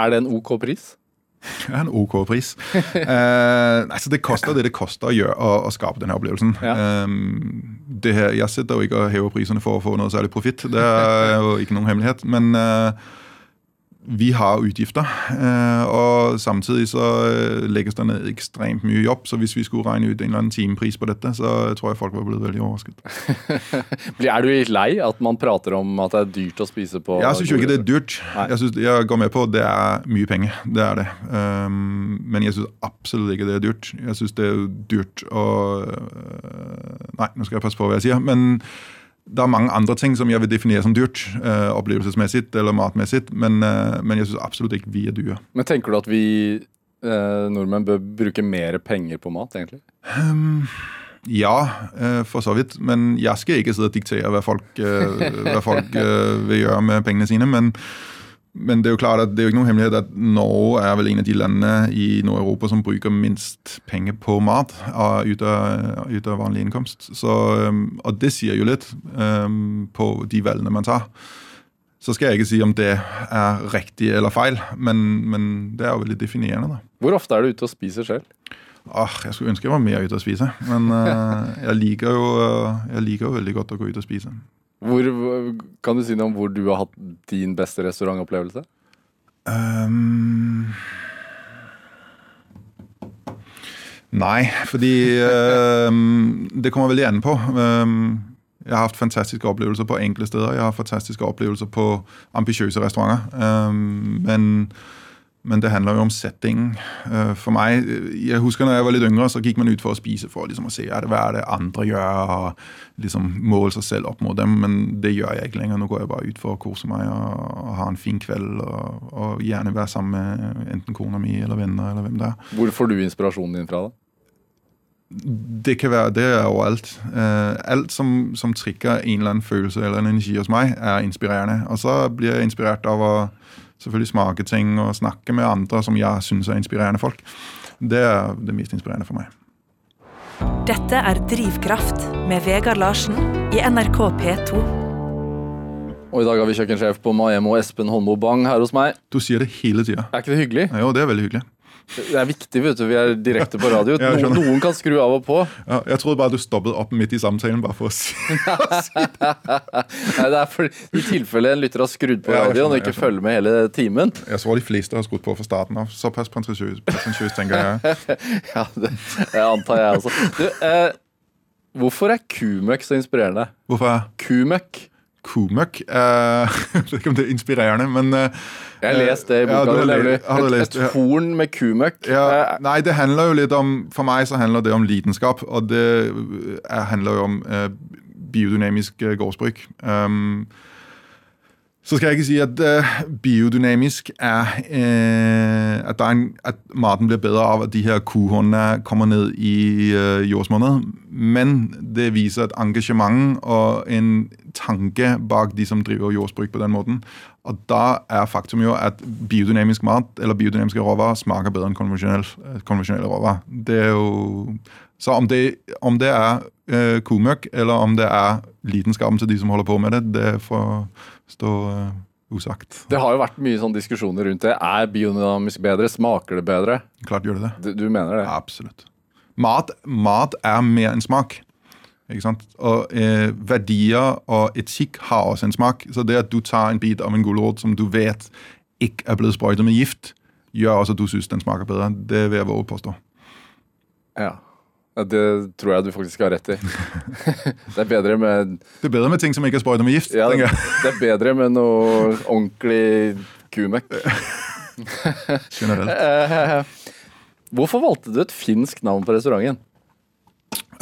er det en OK pris? Det er en OK pris. uh, altså det koster det det koster å, gjøre, å, å skape denne opplevelsen. Ja. Um, det her, jeg sitter jo ikke og hever prisene for å få noe særlig profitt. Det er jo ikke noen hemmelighet. Men eh, vi har utgifter, eh, og samtidig så eh, legges det ned ekstremt mye jobb. Så hvis vi skulle regne ut en eller annen timepris på dette, så tror jeg folk var blitt veldig overrasket. Er du litt lei at man prater om at det er dyrt å spise på Jeg syns jo ikke det er dyrt. Nei. Jeg, synes, jeg går med på at det er mye penger. Det er det. Um, men jeg syns absolutt ikke det er dyrt. Jeg syns det er dyrt å øh, Nei, nå skal jeg passe på hva jeg sier. Men det er mange andre ting som jeg vil definere som dyrt. øh, opplevelsesmessig eller matmessig. Men, øh, men jeg syns absolutt ikke vi er dyre. Men tenker du at vi eh, nordmenn bør bruke mer penger på mat, egentlig? Um, ja, øh, for så vidt. Men jeg skal ikke sidde og diktere hva folk, øh, hva folk øh, vil gjøre med pengene sine. Men, men det er jo klart at det er jo ikke noen hemmelighet at Norge er vel en av de landene i Nord-Europa som bruker minst penger på mat ut av, vanlig innkomst. Så, og det sier jo litt um, på de valgene man tar. Så skal jeg ikke si om det er riktig eller feil, men, men det er jo veldig definerende. da. Hvor ofte er du ute og spiser selv? Åh, jeg skulle ønske jeg var mer ute og spise, men uh, jeg, liker jo, eh, jeg liker jo veldig godt å gå ut og spise. Hvor, kan du si noe om hvor du har hatt din beste restaurantopplevelse? Um, nei, fordi um, det kommer veldig an på. Um, jeg har hatt fantastiske opplevelser på enkle steder. Jeg har fantastiske opplevelser på ambisiøse restauranter. Ehm, men, men det handler jo om setting. Eh, for meg, Jeg husker når jeg var litt yngre, så gikk man ut for å spise for liksom, å se er det, hva er det andre gjør. og liksom Måle seg selv opp mot dem. Men det gjør jeg ikke lenger. Nå går jeg bare ut for å kose meg og, og ha en fin kveld. Og, og gjerne være sammen med enten kona mi eller venner eller hvem det er. Hvor får du inspirasjonen din fra? da? Det kan være det er overalt. Eh, alt som, som trigger en eller annen følelse eller en energi hos meg, er inspirerende. Og så blir jeg inspirert av å selvfølgelig smake ting og snakke med andre som jeg syns er inspirerende folk. Det er det mest inspirerende for meg. Dette er Drivkraft med Vegard Larsen i NRK P2. Og i dag har vi kjøkkensjef på Maemo Espen Holmo Bang her hos meg. Du sier det hele tida. Er ikke det hyggelig? Jo, det er veldig hyggelig. Det er viktig, vet du. Vi er direkte på radio. Noen, noen kan skru av og på. Ja, jeg trodde bare du stoppet opp midt i samtalen bare for å si Nei, det er for, I tilfelle en lytter har skrudd på radioen og ikke følger med hele timen. Jeg tror de fleste har skrudd på fra starten av. Såpass pretensiøst, tenker jeg. Ja, det, det antar jeg også. Du, eh, hvorfor er kumøkk så inspirerende? Hvorfor er Kumøkk. Kumøkk eh, Jeg vet ikke om det er inspirerende, men eh, Jeg har lest det i Ja, boka. har du et, lest, ja. et horn med kumøkk. Ja, Eh, nei, det handler jo litt om For meg så handler det om lidenskap, og det eh, handler jo om eh, biodynamisk eh, gårdsbruk. Um, Så skal jeg ikke si at uh, biodynamisk er uh, at, er en, at maten blir bedre av at de her kuhornene kommer ned i uh, jordsmonnet. Men det viser et engasjement og en tanke bak de som driver jordbruk på den måten. Og da er faktum jo at biodynamisk mat eller biodynamiske råvarer smaker bedre enn konvensjonelle, konvensjonelle råvarer. Det er jo så om det, om det er uh, kumøkk, eller om det er lidenskapen til de som holder på med det, det får stå uh, usagt. Det har jo vært mye sånn diskusjoner rundt det. Er biodynamisk bedre? Smaker det bedre? Klart gjør det det. Du, du mener det? Absolutt. Mat, mat er mer enn smak. Og eh, Verdier og etikk har også en smak. Så det at du tar en bit av en gulrot som du vet ikke er blitt sprøytet med gift, gjør også at du syns den smaker bedre. Det vil jeg våge påstå. Ja. Ja, Det tror jeg du faktisk har rett i. det er bedre med Det er bedre med ting som ikke er sprøytet med gift. ja, jeg. Det er bedre med noe ordentlig kumøkk. Generelt. Eh, Hvorfor valgte du et finsk navn på restauranten?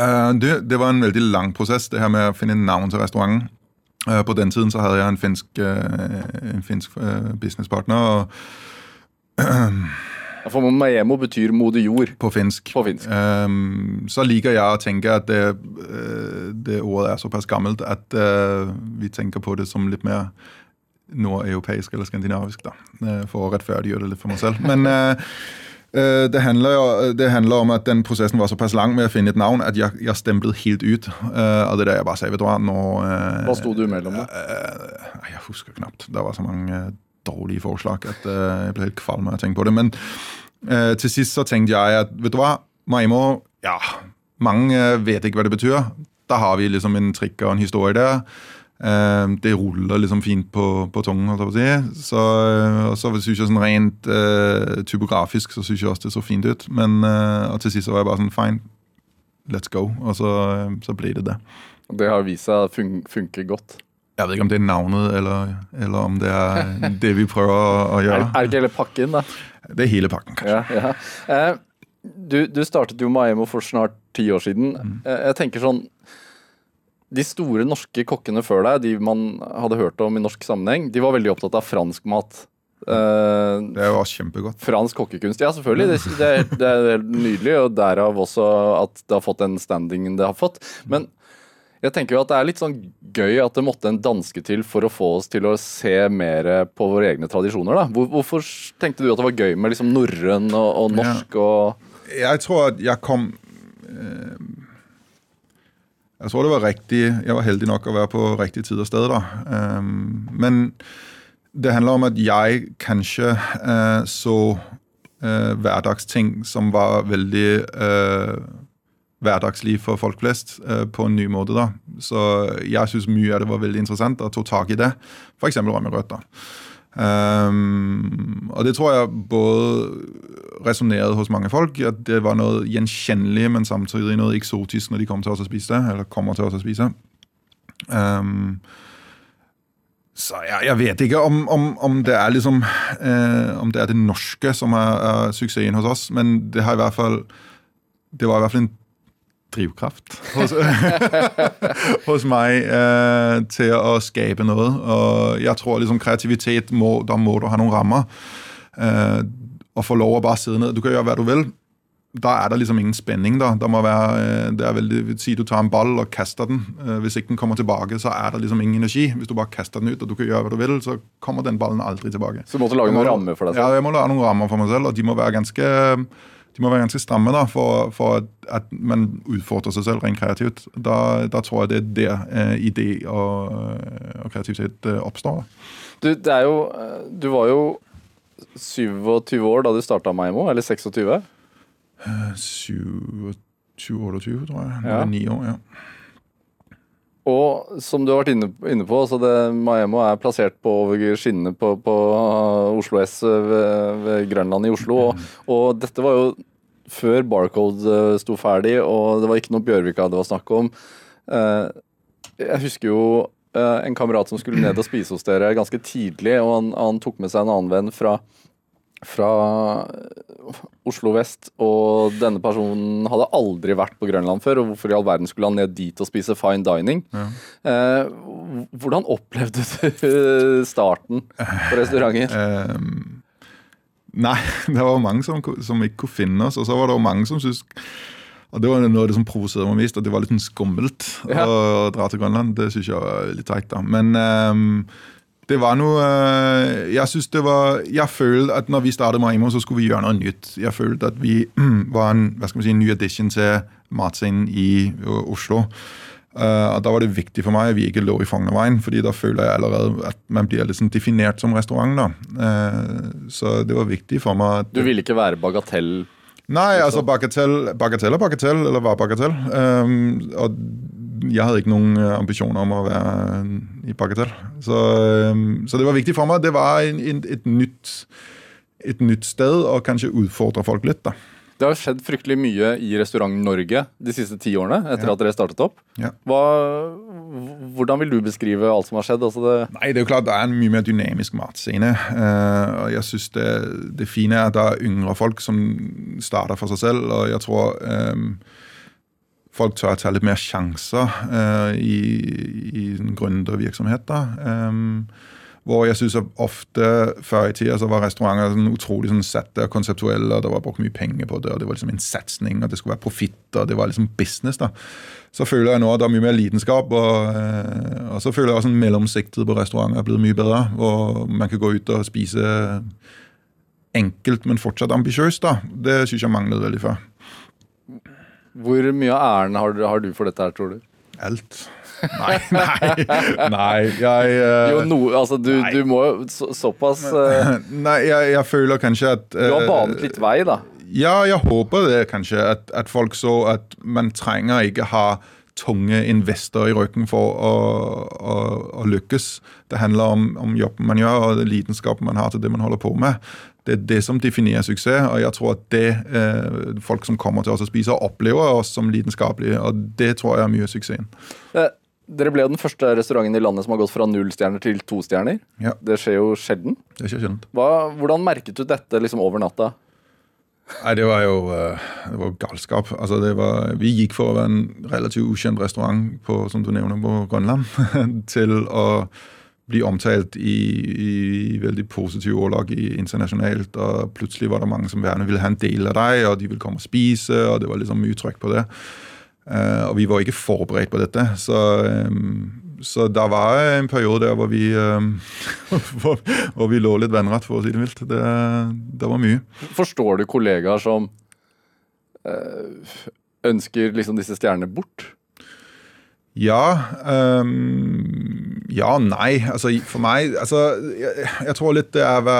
Eh, det, det var en veldig lang prosess, det her med å finne navn til restauranten. Uh, på den tiden så hadde jeg en finsk, uh, en finsk businesspartner og, For Maemo betyr moder jord på finsk. på finsk. Um, så liker jeg å tenke at det, det ordet er såpass gammelt at uh, vi tenker på det som litt mer nordeuropeisk eller skandinavisk, da, for å rettferdiggjøre det litt for meg selv. Men eh, det, handler jo, det handler om at den prosessen var såpass lang med å finne et navn at jeg, jeg stemplet helt ut. uh, og det er det jeg bare sier, vet du hva, nå Uh, Hva sto du imellom, da? Uh, jeg husker knapt. Det var så mange dårlige forslag at jeg ble helt kvalm av å tenke på det. Men til sist så tenkte jeg at vet du hva, Maimo Ja, mange vet ikke hva det betyr. Da har vi liksom en trikk og en historie der. Eh, det ruller liksom fint på, på tungen. holdt jeg på å si. Så, eh, så synes jeg sånn rent uh, typografisk så synes jeg også det så fint ut. Men uh, til sist så var jeg bare sånn fine, let's go. Og så, så ble det det. Det har vist seg å fun funke godt. Jeg vet ikke om det er navnet, eller, eller om det er det vi prøver å, å Er, gjøre. er det ikke hele pakken, da? Det er hele pakken, kanskje. Ja, ja. Uh, du, du startet jo Maemo for snart ti år siden. Mm. Jeg tenker sånn De store norske kokkene før deg, de man hadde hørt om i norsk sammenheng, de var veldig opptatt av fransk mat. Uh, Det var kjempegodt. fransk kokkekunst. Ja, selvfølgelig. Det, det, er, det er helt nydelig, og derav også at det har fått den standingen det har fått. Men jeg tenker jo at det er litt sånn gøy at det måtte en danske til for å få oss til å se mer på våre egne tradisjoner. da. Hvor, hvorfor tenkte du at det var gøy med liksom norrøn og, og norsk og Jeg tror at jeg kom eh, Jeg tror det var riktig Jeg var heldig nok å være på riktig tid og sted, da. Um, men det handler om at jeg kanskje uh, så uh, hverdagsting som var veldig uh, hverdagslig for folk flest på en ny måte. da. Så jeg syns mye av det var veldig interessant og tok tak i det. F.eks. rømmerøtter. Um, og det tror jeg både resonnerte hos mange folk. At det var noe gjenkjennelig, men samtidig noe eksotisk når de kom til oss spise det. Eller kommer til oss å spise. Um, så jeg, jeg vet ikke om, om, om det er liksom eh, Om det er det norske som er, er suksessen hos oss, men det har i hvert fall Det var i hvert fall en drivkraft hos, hos meg eh, til å skape noe. Og jeg tror liksom kreativitet må, Da må du ha noen rammer. Eh, og få lov å bare sitte ned. Du kan gjøre hva du vil. Da er det liksom ingen spenning. da. Det må være, eh, det er veldig, Si du tar en ball og kaster den. Eh, hvis ikke den kommer tilbake, så er det liksom ingen energi. Hvis du bare kaster den ut og du kan gjøre hva du vil, så kommer den ballen aldri tilbake. Så du måtte lage må- noen rammer for deg selv? Ja, jeg må lage noen rammer for meg selv, og de må være ganske, de må være ganske stramme da, for, for at, man utfordrer seg selv rent kreativt. Da, da tror jeg det er der eh, idé og, og kreativitet eh, oppstår. Du, det er jo, du var jo 27 år da du starta Maimo, eller 26? 27-28, tror jeg. Nå Ja. er det ni år, ja. Og som du har vært inne, inne på, så det, Maemo er plassert på over skinnene på, på uh, Oslo S uh, ved, ved Grønland i Oslo. Og, og dette var jo før Barcode uh, sto ferdig, og det var ikke noe Bjørvika det var snakk om. Jeg husker jo en kamerat som skulle ned og spise hos dere ganske tidlig, og han, han tok med seg en annen venn fra fra Oslo vest, og denne personen hadde aldri vært på Grønland før, og hvorfor i all verden skulle han ned dit og spise fine dining? Ja. Eh, hvordan opplevde du starten på restauranten? Ehm, nei, det var mange som, som ikke kunne finne oss, og så var det mange som syntes og Det var noe av det som provoserte meg mest, at det var litt sånn skummelt Ja. å dra til Grønland. Det syns jeg var litt teit, da. Men ehm, det var noe eh, Jeg synes det var Jeg følte at når vi startet Marimo, så skulle vi gjøre noe nytt. Jeg følte at vi var en hva skal man si, en ny addition til matscenen i Oslo. Uh, og Da var det viktig for meg at vi ikke lå i Frognerveien, fordi da føler jeg allerede at man blir sånn definert som restaurant. da. Uh, så det var viktig for meg at Du ville ikke være bagatell? Nei, altså bagatell, bagatell er bagatell, eller var bagatell. Um, og jeg hadde ikke noen eh, ambisjoner om å være i bagatell. Så, um, så det var viktig for meg. Det var en, en, et, nytt, et nytt sted, og kanskje utfordre folk litt. da. Det har skjedd fryktelig mye i Restaurant-Norge de siste ti årene etter Ja. at dere startet opp. Ja. Hva, hvordan vil du beskrive alt som har skjedd? Altså det, Nei, det er jo klart det er en mye mer dynamisk matscene. Uh, og jeg synes det, det fine er at det er yngre folk som starter for seg selv. Og jeg tror eh, folk tør å ta litt mer sjanser eh, i, i en gründervirksomhet. Eh, hvor jeg synes at ofte før i tida så var restauranter sånn utrolig sånn sette og konseptuelle, og det var brukt mye penger på det, og det var liksom en satsing, og det skulle være profitt, og det var liksom business. da. Så føler jeg nå at det er mye mer lidenskap, og, eh, og så føler jeg også en mellomsiktet på restauranter er blitt mye bedre. Hvor man kan gå ut og spise enkelt, men fortsatt ambisiøst. Det syns jeg manglet veldig før. Hvor mye av æren har, du- har du for dette her, tror du? Alt. Nei, nei, nei. Jeg uh, Jo, no, altså du, nei. du må jo så, såpass uh, Nei, jeg, jeg føler kanskje at Du har eh, banet litt vei, da. Ja, jeg håper det kanskje. At, at folk så at man trenger ikke ha tunge investorer i ryggen for å, å, å lykkes. Det handler om, om jobben man gjør og lidenskapen man har til det man holder på med. Det er det som definerer suksess, og jeg tror at det eh, folk som kommer til oss og spiser, opplever oss som lidenskapelige, og det tror jeg er mye av suksessen. Eh, Dere ble jo den første restauranten i landet som har gått fra null stjerner til to stjerner. Ja. Det skjer jo sjelden. Det skjer sjelden. Hva, hvordan merket du dette liksom over natta? Nei, det var jo eh, det var galskap. Altså, det var, vi gikk for å være en relativt ukjent restaurant på, som du nevner, på Grønland, til å bli omtalt i, i veldig positive ordlag internasjonalt. Og plutselig var det mange som gjerne ville ha en del av deg, og de ville komme og spise, og det var liksom mye trøkk på det. Uh, og vi var ikke forberedt på dette. Så, um, så det var en periode der hvor vi, um, hvor, hvor vi lå litt vennrett, for å si det mildt. Det, det var mye. Forstår du kollegaer som uh, ønsker liksom disse stjernene bort? Ja ehm, Ja, nei. Altså, for meg altså, jeg, jeg tror litt det er hva,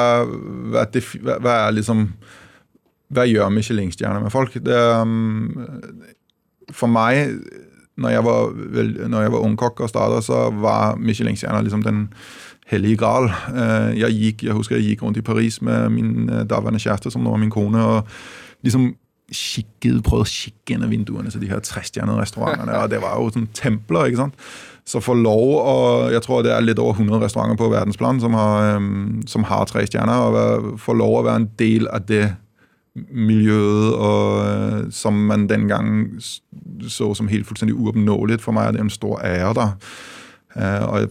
hva, hva, er liksom Hva gjør Michelin-stjerner med folk? Det, um, for meg, når jeg var, når jeg var ungkokk og starta, så var Michelin-stjerner liksom den hellige gral. Eh, Jeg, gikk, jeg husker jeg gikk rundt i Paris med min eh, daværende kjæreste, som nå er min kone. og liksom kikket, prøvde å kikke inn av vinduene til de her trestjernede restaurantene. og Det var jo sånn templer. ikke sant? Så få lov å Jeg tror det er litt over 100 restauranter på verdensplan som har, som har tre stjerner. og for lov å være en del av det miljøet og, eh, som man den gang så som helt fullstendig uoppnåelig. For meg er det en stor ære. da. Uh, og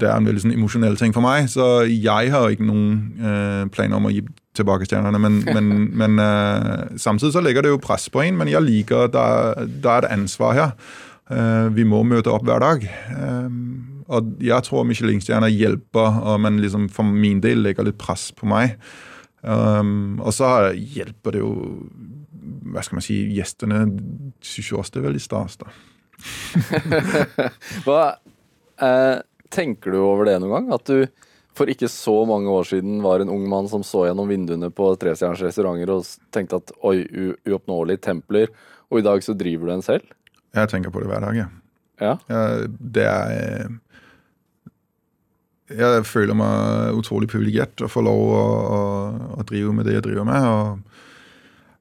Det er en veldig sånn emosjonell ting for meg, så jeg har ikke noen uh, planer om å gi tilbake stjernene. Men, men, men uh, samtidig så legger det jo press på en, men jeg liker at det er et ansvar her. Uh, vi må møte opp hver dag. Uh, og jeg tror Michelin-stjerner hjelper, og men liksom for min del legger litt press på meg. Um, og så hjelper det jo hva skal man si, gjestene syns jo også det er veldig stas. da. Hva Tenker du over det noen gang? At du for ikke så mange år siden var en ung mann som så gjennom vinduene på trestjerners restauranter og tenkte at oi, uoppnåelige templer, og i dag så driver du en selv? Jeg tenker på det hver dag, ja. Ja. Ja, det er Jeg føler meg utrolig privilegert å få lov å, å, å drive med det jeg driver med. Og,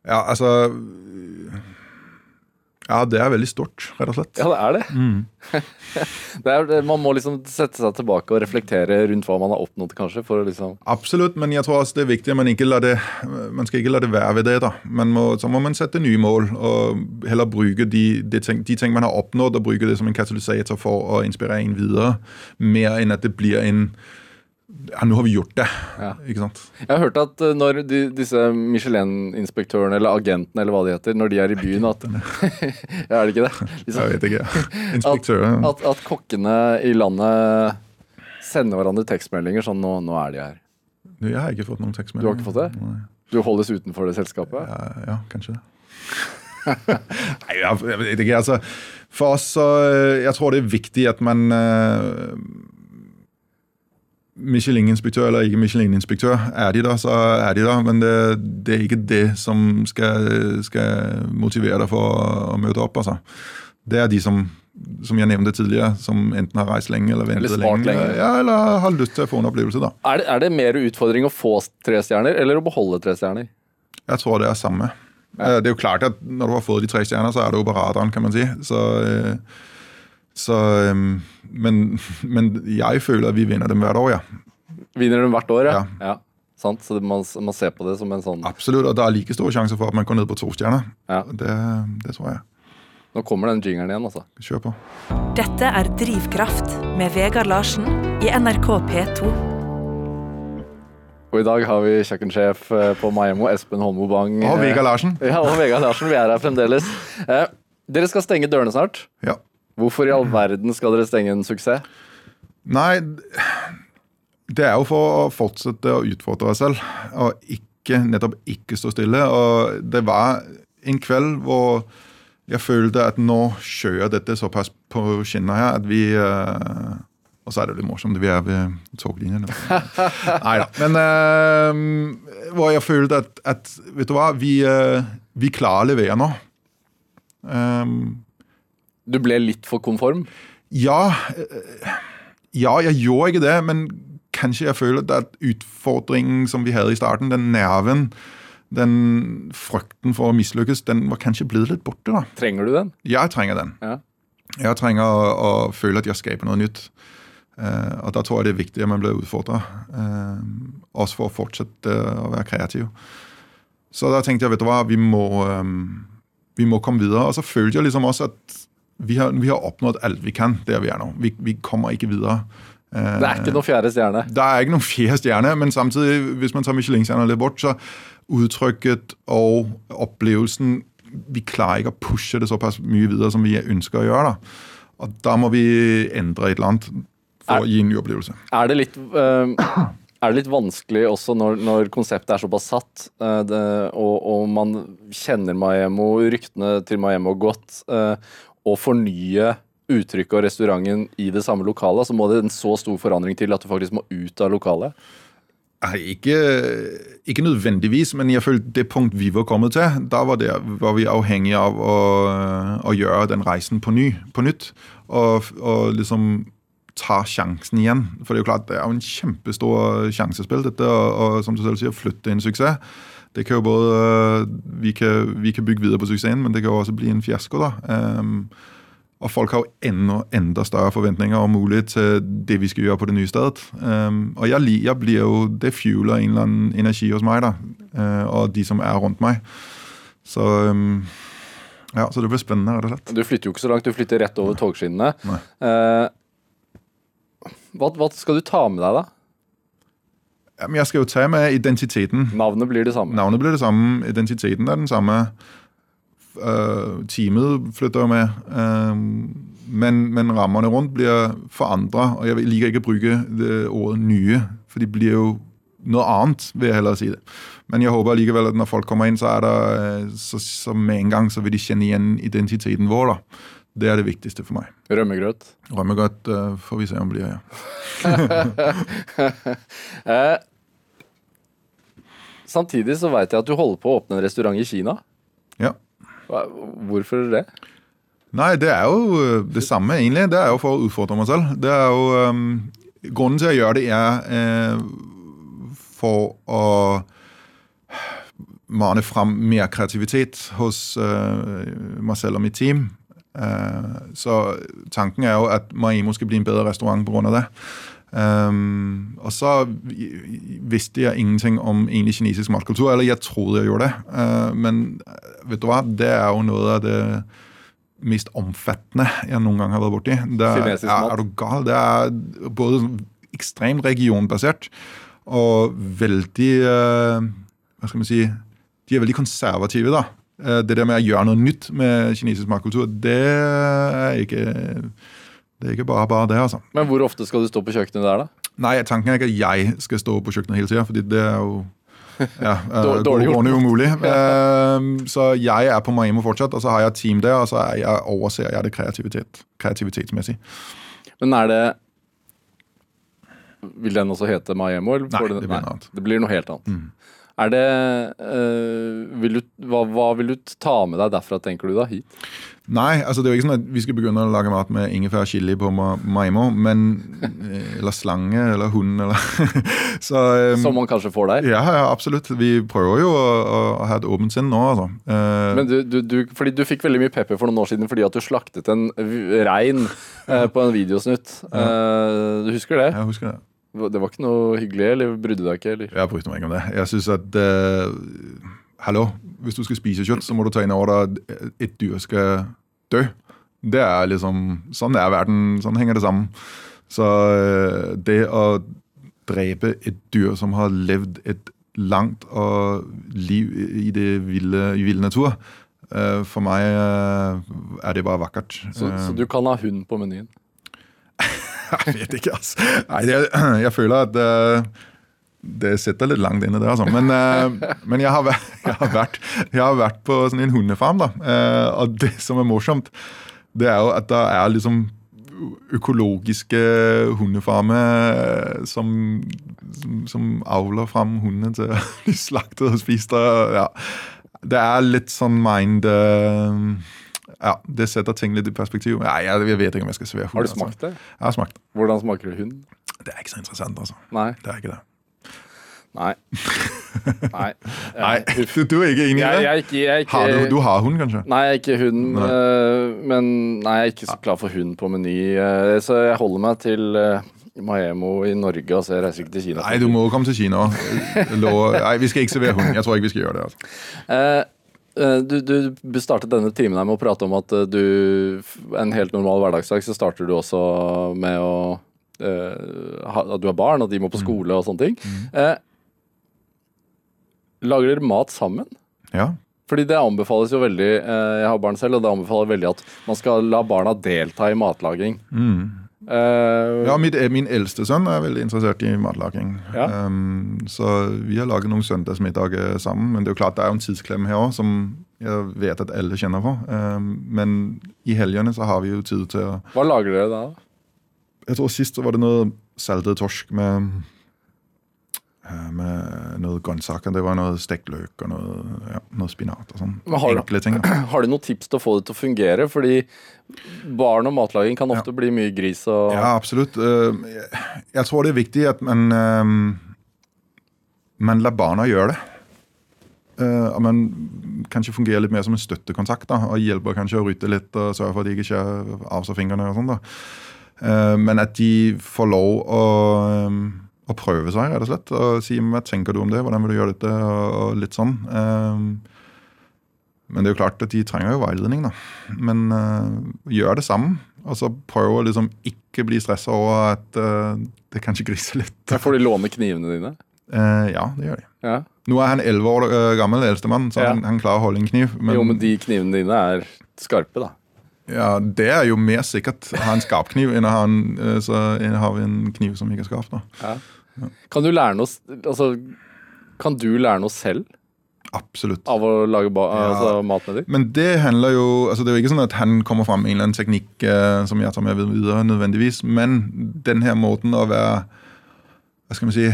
ja, altså Ja, det er veldig stort, rett og slett. Ja, det er det. Mm. det er, man må liksom sette seg tilbake og reflektere rundt hva man har oppnådd, kanskje. For å liksom Absolutt, men jeg tror også det er viktig at man ikke lar det Man skal ikke la det være ved det. da. Må, så må man sette nye mål, og heller bruke de, de, ting, de ting man har oppnådd, og bruke det som en katalysator for å inspirere en videre, mer enn at det blir en Ja, nå har vi gjort det. Ja. Ikke sant? Jeg har hørt at eh, når de, disse Michelin-inspektørene, eller agentene, eller hva de heter, når de er i byen at Ja, er det ikke det? Liksom, Jeg vet ikke. Inspektører. at, at kokkene i landet sender hverandre tekstmeldinger sånn nå, nå er de her. Jeg har ikke fått noen tekstmeldinger. Du har ikke fått det? Nei. Du holdes utenfor det selskapet? Ja, ja, kanskje det. Nei, jeg vet ikke. altså For oss så eh, Jeg tror det er viktig at man eh, Michelin-inspektør eller ikke Michelin-inspektør, er de der, så er de der. Men det, det er ikke det som skal, skal motivere deg for å, møte opp. altså. Det er de som som jeg nevnte tidligere, som enten har reist lenge eller ventet Eller lenge. lenge. Ja, eller har lyst til å få en opplevelse. da. Er det, er det mer utfordring å få tre stjerner, eller å beholde tre stjerner? Jeg tror det er samme. Ja. Det er jo klart at når du har fått de tre stjerner, så er det jo på radaren, kan man si. Så, eh, så men, men jeg føler at vi vinner dem hvert år, ja. Vinner dem hvert år, ja? Ja. ja. Sant? Så man, man ser på det som en sånn Absolutt. Og det er like stor sjanse for at man går ned på to stjerner. Ja. Det, det tror jeg. Nå kommer den jingeren igjen, altså. Kjør på. Dette er Drivkraft med Vegard Larsen i NRK P2. Og i dag har vi kjøkkensjef eh, på Maemmo, Espen Holmo Bang. Og Vegard Larsen. Ja, og Vegard Larsen. Vi er her fremdeles. Eh, dere skal stenge dørene snart. Ja. Hvorfor i all verden skal dere stenge en suksess? Nei, det er jo for å fortsette å utfordre deg selv, og ikke, nettopp ikke stå stille. Og det var en kveld hvor jeg følte at nå kjører dette såpass på skinna her at vi eh, Og så er det litt morsomt, vi er ved toglinjen. Nei da. Men eh, hvor jeg følte at, at Vet du hva, vi, eh, vi klarer å levere nå. Um, Du ble litt for konform? ja, eh, ja, jeg gjorde ikke det, men kanskje jeg føler at utfordringen som vi hadde i starten, den nerven, den frykten for å mislykkes, den var kanskje blitt litt borte. da. Trenger du den? Jeg trenger den. Ja. Jeg trenger å, å føle at jeg skaper noe nytt. Uh, og da tror jeg det er viktig at man blir utfordra, Uh, også for å fortsette å være kreativ. Så da tenkte jeg vet du hva, vi må, um, vi må komme videre. Og så følte jeg liksom også at vi har, vi har oppnådd alt vi kan der vi er nå. Vi, vi kommer ikke videre. Det er ikke noen fjerde stjerne. det er ikke noen fjerde stjerne, men samtidig, hvis man tar Michelin-stjerner litt bort, så uttrykket og opplevelsen Vi klarer ikke å pushe det såpass mye videre som vi ønsker å gjøre. da. Og da må vi endre et eller annet for Er- å gi en ny opplevelse. Er det litt eh, er det litt vanskelig også når, når konseptet er såpass satt, eh, det, og, og man kjenner Maemo, ryktene til Maemo godt, eh, å fornye uttrykket og restauranten i det samme lokalet? Så må det en så stor forandring til at du faktisk må ut av lokalet? Nei, ikke, ikke nødvendigvis, men jeg følte det punkt vi var kommet til, da var, det, var vi avhengige av å, å gjøre den reisen på, ny, på nytt. Og, og liksom ta sjansen igjen. For det er jo klart, det er jo en kjempestor sjansespill, dette, og, og som du selv sier, flytte en suksess. Det kan jo både, vi kan, vi kan bygge videre på suksessen, men det kan jo også bli en fiasko. da. Um, og folk har jo enda, enda større forventninger og mulighet til det vi skal gjøre på det nye stedet. Um, og jeg, jeg blir jo, Det fueler en eller annen energi hos meg da, uh, og de som er rundt meg. Så, um, ja, så det blir spennende, rett og slett. Du flytter jo ikke så langt, du flytter rett over togskinnene. Nei. Eh, hva, hva skal du ta med deg, da? Jeg skal jo ta med identiteten. Navnet blir det samme. Navnet blir det samme, identiteten er den samme. Uh, teamet flytter jo med. Um, men, men rammene rundt blir forandra. Og jeg liker ikke å bruke det ordet 'nye', for de blir jo noe annet, vil jeg heller si det. Men jeg håper likevel at når folk kommer inn, så er det eh, så, så med en gang så vil de kjenne igjen identiteten vår. da. Det er det viktigste for meg. Rømmegrøt. Rømmegrøt uh, får vi se om det blir, ja. Eh, samtidig så veit jeg at du holder på å åpne en restaurant i Kina. ja. Hvorfor det? Nei, det er jo øh, det samme, egentlig. Det er jo for å utfordre meg selv. Det er jo um, Grunnen til å gjøre det er eh, for å mane fram mer kreativitet hos uh, meg selv og mitt team. Uh, så tanken er jo at Maimo skal bli en bedre restaurant pga. det. Um, og så visste jeg ingenting om egentlig kinesisk matkultur. Eller jeg trodde jeg gjorde det. Uh, men vet du hva, det er jo noe av det mest omfattende jeg noen gang har vært borti. Det er, er, er du gal? Det er både ekstremt regionbasert og veldig uh, Hva skal man si De er veldig konservative, da. Eh, det der med å gjøre noe nytt med kinesisk matkultur, det er ikke det er ikke bare bare det, altså. Men hvor ofte skal du stå på kjøkkenet der, da? Nei, tanken er ikke at jeg skal stå på kjøkkenet hele tida, fordi det er jo ja, eh, Dår- dårlig gjort. Går umulig. Eh, så jeg er på Maimo fortsatt, og så har jeg team der, og så jeg, overser jeg det kreativitet, kreativitetsmessig. Men er det Vil den også hete Maimo? Nei, får det blir noe annet. Det blir noe helt annet. Mm. Er det øh, vil du, hva, hva vil du ta med deg derfra, tenker du da, hit? Nei, altså det er jo ikke sånn at vi skal begynne å lage mat med ingefær chili på Ma- Maimo, men eh, Eller slange, eller hund, eller Så um, Som man kanskje får der? Ja, ja, absolutt. Vi prøver jo å, å ha et åpent sinn nå, altså. Uh, Men du, du, du, fordi du fikk veldig mye pepper for noen år siden fordi at du slaktet en rein uh, på en videosnutt. Uh, du husker det? jeg husker det. Det var ikke noe hyggelig, eller brydde deg ikke? eller? Jeg brydde meg ikke om det. Jeg synes at eh, Hallo, hvis du skal spise kjøtt, så må du ta inn over deg at et dyr skal dø. Det er liksom Sånn er verden. Sånn henger det sammen. Så uh, det å drepe et dyr som har levd et langt liv i det ville, i ville natur, uh, for meg eh, er det bare vakkert. Så, Eh, så du kan ha hund på menyen? Jeg vet ikke, altså. Nei, det, jeg føler at uh, det sitter litt langt inne det, altså. Men, uh, men jeg, har vært, jeg, har vært, jeg har vært på sånn en hundefarm, da. Uh, og det som er morsomt, det er jo at det er liksom økologiske hundefarmer som, som, som avler fram hundene til å bli slaktet og spist. Og, ja. Det er litt sånn mind Ja, det setter ting litt i perspektiv. Nei, jeg, jeg vet ikke om jeg skal servere hund. Har du altså. smakt det? Jeg har smakt. Hvordan smaker hund? Det er ikke så interessant, altså. Nei. Det er ikke det. Nei. Nei. Nei, Eh, du, du er ikke enig i det? Har du, du har hund, kanskje? Nei, jeg er ikke hund. Nei. øh, men nei, jeg er ikke så klar for hund på meny. øh, så jeg holder meg til Maemo i Norge. Altså, jeg reiser ikke til Kina. Nei, du må komme til Kina. Lå- Nei, vi skal ikke servere hund. Jeg tror ikke vi skal gjøre det. altså. Eh, du, du startet denne timen her med å prate om at eh, du En helt normal hverdagsdag så starter du også med å uh, At du har barn, at de må på skole og sånne ting. Eh, lager dere mat sammen? Ja. Fordi det anbefales jo veldig uh, Jeg har barn selv, og det anbefaler veldig at man skal la barna delta i matlaging. Eh, ja mitt, min eldste sønn er veldig interessert i matlaging. Ja. Um, så vi har laget noen søndagsmiddager sammen. Men det er jo klart det er jo en tidsklem her òg, som jeg vet at alle kjenner på. Um, men i helgene så har vi jo tid til å hva lager dere da? Jeg tror sist så var det noe saltet torsk med eh, med noe grønnsaker. Det var noe stekt løk og noe, ja, noe spinat og sånn. Enkle ting. da. Har du noen tips til å få det til å fungere? Fordi barn og matlaging kan ofte bli mye gris og Ja, absolutt. Eh, jeg- tror det er viktig at man eh, man lar barna gjøre det. Og man kanskje fungerer litt mer som en støttekontakt da, og hjelper kanskje å rydde litt og sørge for at de ikke skjærer av seg fingrene. og sånn da. Men at de får lov å, å prøve seg, rett og slett. Og si hva tenker du om det, hvordan vil du gjøre dette, og, litt sånn. Eh, men det er jo klart at de trenger jo veiledning, da. Men eh, gjør det sammen. Og så prøv å liksom ikke bli stressa over at eh, det kanskje griser litt. Men Får de låne knivene dine? Eh, ja, det gjør de. Ja. Nå er han elleve år gammel, eldstemann, så Ja. han, han klarer å holde en kniv. Men, Jo, men de knivene dine er skarpe, da. ja, det er jo mer sikkert å ha en skarpkniv enn å ha en, så en kniv som ikke er skarp. da. Kan du lære noe Altså, kan du lære noe selv Absolutt. av å lage ba Ja. altså, mat med dem? Men det handler jo altså Det er jo ikke sånn at han kommer fram med en eller annen teknikk eh, som jeg tar med videre, nødvendigvis. Men den her måten å være Hva skal vi si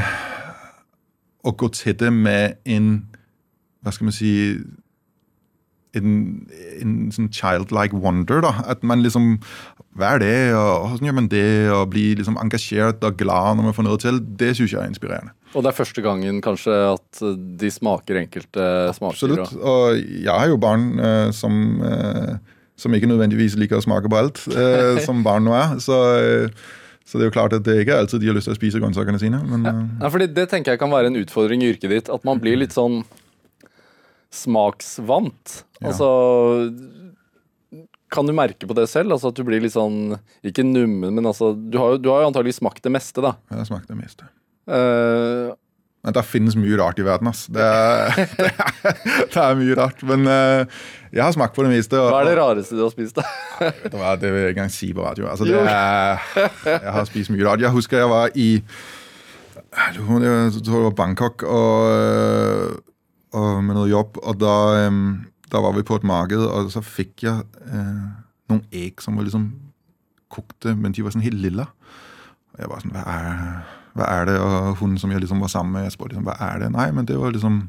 Å gå til det med en Hva skal vi si en, en sånn childlike wonder. da, At man liksom Hva er det, og hvordan gjør man det? Og bli liksom engasjert og glad når man får noe til. Det syns jeg er inspirerende. Og det er første gangen kanskje at de smaker enkelte smaker. Absolutt. og- jeg har jo barn eh, som, eh, som ikke nødvendigvis liker å smake på alt, eh, som barn nå er. Så, eh, så det er jo klart at det ikke er alltid de har lyst til å spise grønnsakene sine. Men Ja, fordi Det tenker jeg kan være en utfordring i yrket ditt. At man blir litt sånn smaksvant. Ja. Altså Kan du merke på det selv? Altså At du blir litt sånn Ikke nummen, men altså Du har du har jo antagelig smakt det meste, da. jeg har smakt det meste. Uh, Men det finnes mye rart i verden. ass. Det det er, det er mye rart. Men uh, jeg har smakt på det meste. og- hva er det rareste du har spist, da? Vet du hva, Det vil jeg ikke engang si på radio. Altså, det jeg har spist mye rart. Jeg husker jeg var i jeg tror det var Bangkok og, og med noe jobb. Og da, da var vi på et marked, og så fikk jeg eh, noen egg som var liksom kokte, men de var sånn helt lilla. Og jeg var sånn, hva er, hva er det? Og hun som jeg liksom var sammen med, jeg spurte liksom, hva er det? Nei, men det var liksom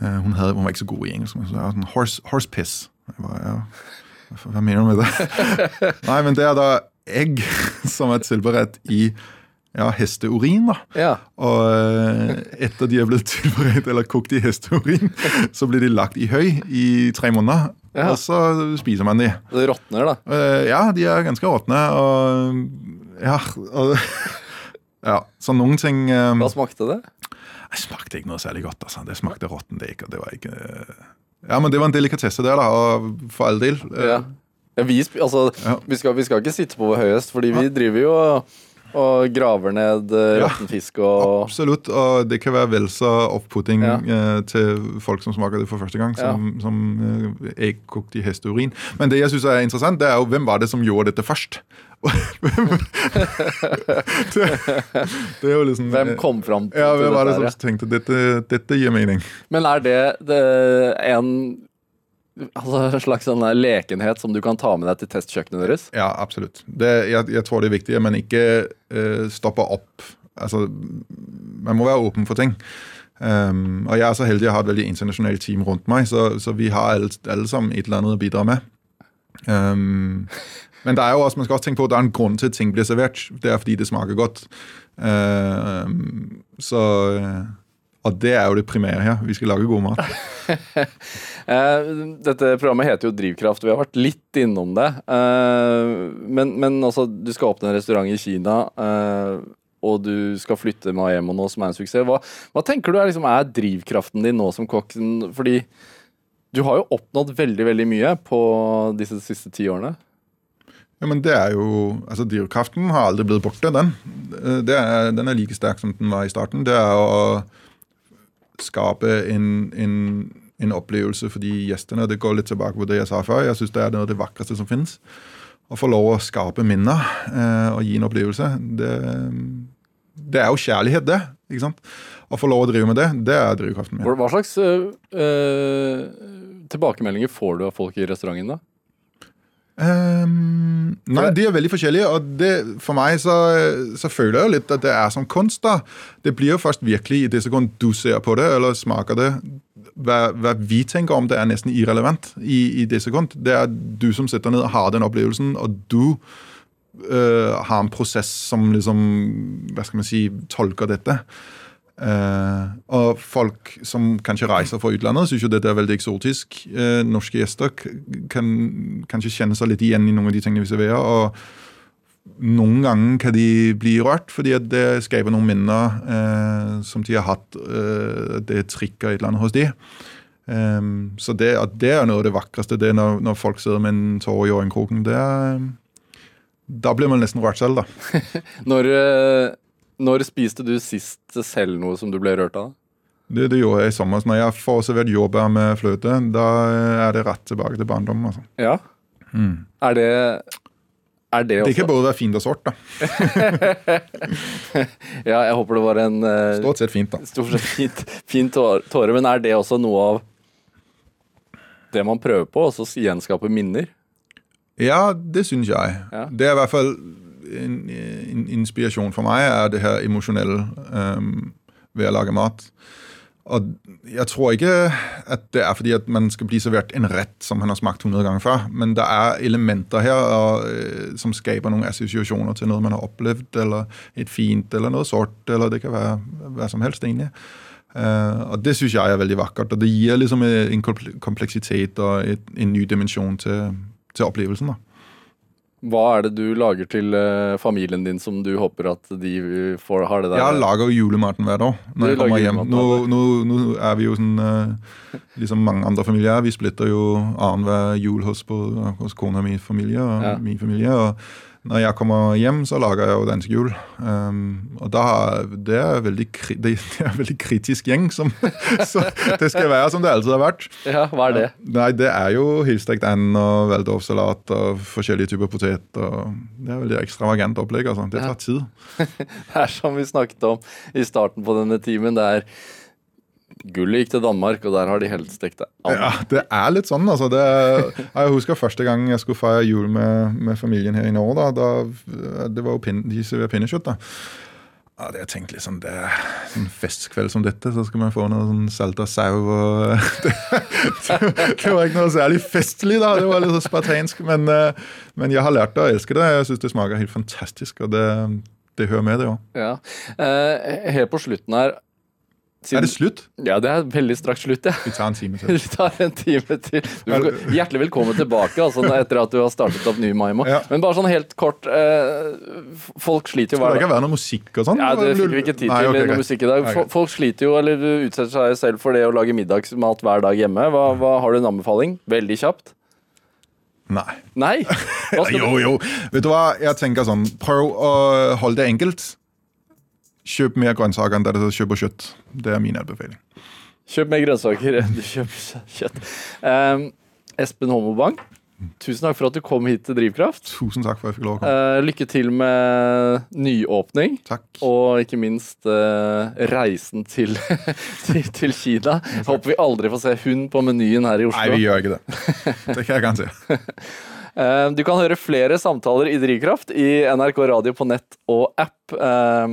eh, hun, hadde, hun var ikke så god i engelsk. Men så var sånn, horse, horse piss. Jeg bare, ja, hva mener du med det? Nei, men det er da egg som er tilberedt i ja, hesteurin. da. Ja. Og eh, etter de er blitt tilberedt eller kokt i hesteurin, så blir de lagt i høy i tre måneder. Ja. Og så spiser man de. Og de råtner, da. Eh, ja, de er ganske råtne. Og ja, og, ja. Så noen ting eh, Hva smakte det? det smakte ikke noe særlig godt. altså. Det smakte råttent egg. og det var ikke... Ja, men det var en delikatesse der, da, og for all del. Ja. Ja, vi, altså, vi, skal, vi skal ikke sitte på høyest, fordi vi driver jo og, og graver ned uh, Ja. råtten fisk og Absolutt, og det kan være vel så oppputting Ja. eh, til folk som smaker det for første gang, som, som eh, egg kokt i hesteurin. Men det jeg syns er interessant, det er jo hvem var det som gjorde dette først? Det, det liksom Hvem kom fram til Ja, hvem var det som tenkte dette, dette gir mening? Men er det, det en altså, en slags sånn lekenhet som du kan ta med deg til testkjøkkenet deres? Ja, absolutt. Det, jeg, jeg tror det er viktig men ikke eh, stopper opp. Altså, man må være åpen for ting. Um, og jeg er så heldig jeg har et veldig internasjonalt team rundt meg, så, så vi har alle, alle sammen et eller annet å bidra med. Um, men det er jo også, man skal også tenke på at det er en grunn til at ting blir servert. Det er fordi det smaker godt. Uh, så Og det er jo det primære her. Vi skal lage god mat. Eh, dette programmet heter jo Drivkraft, vi har vært litt innom det. Eh, men, men altså, du skal åpne en restaurant i Kina, eh, og du skal flytte Maemo nå, som er en suksess. Hva, hva tenker du er, liksom, er drivkraften din nå som kokk? Fordi du har jo oppnådd veldig, veldig mye på disse siste ti årene. Ja, men det er jo, altså Drivkraften har aldri blitt borte, den. Det er, den er like sterk som den var i starten. Det er å skape en, en, en opplevelse for de gjestene. Det går litt tilbake på det jeg sa før. Jeg syns det er noe av det vakreste som finnes. Å få lov å skape minner eh, og gi en opplevelse. Det, det er jo kjærlighet, det. ikke sant? Å få lov å drive med det, det er drivkraften min. Hva slags øh, tilbakemeldinger får du av folk i restauranten, da? Ehm, nei, de er veldig forskjellige, og det, for meg så, så føler jeg jo litt at det er som kunst. da. Det blir jo først virkelig i det sekund du ser på det, eller smaker det. Hva, hva vi tenker om det, er nesten irrelevant i, i det sekund. Det er du som sitter ned og har den opplevelsen, og du øh, har en prosess som liksom Hva skal man si tolker dette. Eh, og folk som kanskje reiser fra utlandet, syns jo dette er veldig eksotisk. Uh, norske gjester kan kanskje kjenne seg litt igjen i noen av de tingene vi serverer. og noen ganger kan de bli rørt, fordi det skaper noen minner uh, som de har hatt. Det trikker et eller annet hos de. Um, så det, det er noe av det vakreste. det når, når folk sitter med en tåre i øyekroken. Da blir man nesten rørt selv, da. Når, når spiste du sist selv noe som du ble rørt av? Det, det gjorde jeg i sommer. Når jeg får servert jordbær med fløte, da er det rett tilbake til barndommen. Altså. Ja. Er det Er det Det ikke bare både være fint og sort. da. Ja, jeg håper det var en uh, Stort sett fint. da. stort sett fint, fint tåre. Men er det også noe av det man prøver på? Også gjenskape minner? Ja, det syns jeg. Ja. Det er i hvert fall en, en inspirasjon for meg, er det her emosjonelle um, ved å lage mat. Og jeg tror ikke at det er fordi at man skal bli servert en rett som man har smakt 100 ganger før, men det er elementer her og, øh, som skaper noen assosiasjoner til noe man har opplevd, eller et fint, eller noe sort, eller det kan være hva som helst, egentlig. Uh, og det syns jeg er veldig vakkert. Og det gir liksom en kompleksitet og et, en ny dimensjon til, til opplevelsen. da. Hva er det du lager til uh, familien din som du håper at de får, har det der? Jeg lager julematen hver dag når jeg kommer hjem. Nå, nå, nå er vi jo sånn uh, liksom mange andre familier. Vi splitter jo annenhver jul hos, på, hos kona mi familie og Ja. min familie. og når jeg kommer hjem, så lager jeg jo dansk jul. Um, og da, det, er veldig, det, er en veldig kritisk gjeng. Som, så det skal være som det alltid har vært. Ja, hva er det? Nei, det er jo helstekt and og waldorfsalat og forskjellige typer potet. og Det er veldig ekstravagant opplegg. altså. Det tar tid. Det er som vi snakket om i starten på denne timen. Det er Gullet gikk til Danmark, og der har de helstekt det. Ja, det er litt sånn. altså. Det, jeg husker første gang jeg skulle feire jul med, med familien her i Norge. Da, da, det var jo pin, De serverer pinnekjøtt. da. Ja, det jeg tenkte liksom, det er en festkveld som dette, så skal man få noe sånn salta sau og det, det var ikke noe særlig festlig, da. Det var litt så spartansk. Men, eh, men jeg har lært å elske det. Jeg syns det smaker helt fantastisk, og det, det hører med, det òg. Ja. Eh, helt på slutten her Er det slutt? Ja, det er veldig straks slutt, ja. Vi tar en time til. Vi tar en time til. Du er hjertelig velkommen tilbake altså, etter at du har startet opp ny Maimo. Ja. Men bare sånn helt kort eh, Folk sliter jo hver dag Skal det ikke være noe musikk og sånn? Ja, Det fikk vi ikke tid til Nei, i noe musikk i dag. Okay. Folk sliter jo, eller utsetter seg selv for det å lage middagsmat hver dag hjemme. Hva, hva Har du en anbefaling? Veldig kjapt? Nei. Nei? Jo, jo. Vet du hva? Jeg tenker sånn, prøv å holde det enkelt. Kjøp mer grønnsaker enn der du kjøper kjøtt. Det er min anbefaling. Kjøp mer grønnsaker enn du kjøper kjøtt. Um, Espen Homobang, tusen takk for at du kom hit til Drivkraft. Tusen takk for at jeg fikk lov å komme. Uh, lykke til med nyåpning. Takk. Og ikke minst uh, reisen til, til, til Kina. Håper vi aldri får se hund på menyen her i Oslo. Nei, vi gjør ikke det. Det kan jeg garantere. Eh, Du kan høre flere samtaler i Drivkraft i NRK Radio på nett og app. Eh,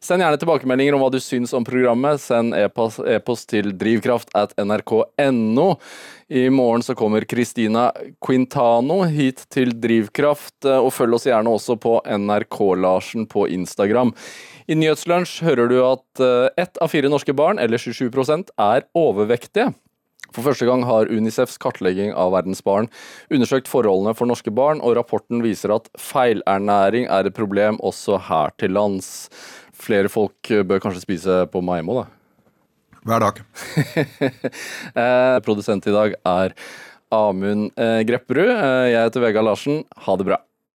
Send gjerne tilbakemeldinger om hva du syns om programmet. Send e-post e-post til drivkraft at nrk.no. I morgen så kommer Christina Quintano hit til Drivkraft, eh, og følg oss gjerne også på NRK-Larsen på Instagram. I Nyhetslunsj hører du at eh, ett av fire norske barn, eller 27% er overvektige. For første gang har Unicefs kartlegging av verdens barn undersøkt forholdene for norske barn, og rapporten viser at feilernæring er et problem også her til lands. Flere folk bør kanskje spise på Maimo, da. Hver dag. Eh, produsent i dag er Amund eh, Grepperud. Eh, jeg heter Vegard Larsen. Ha det bra.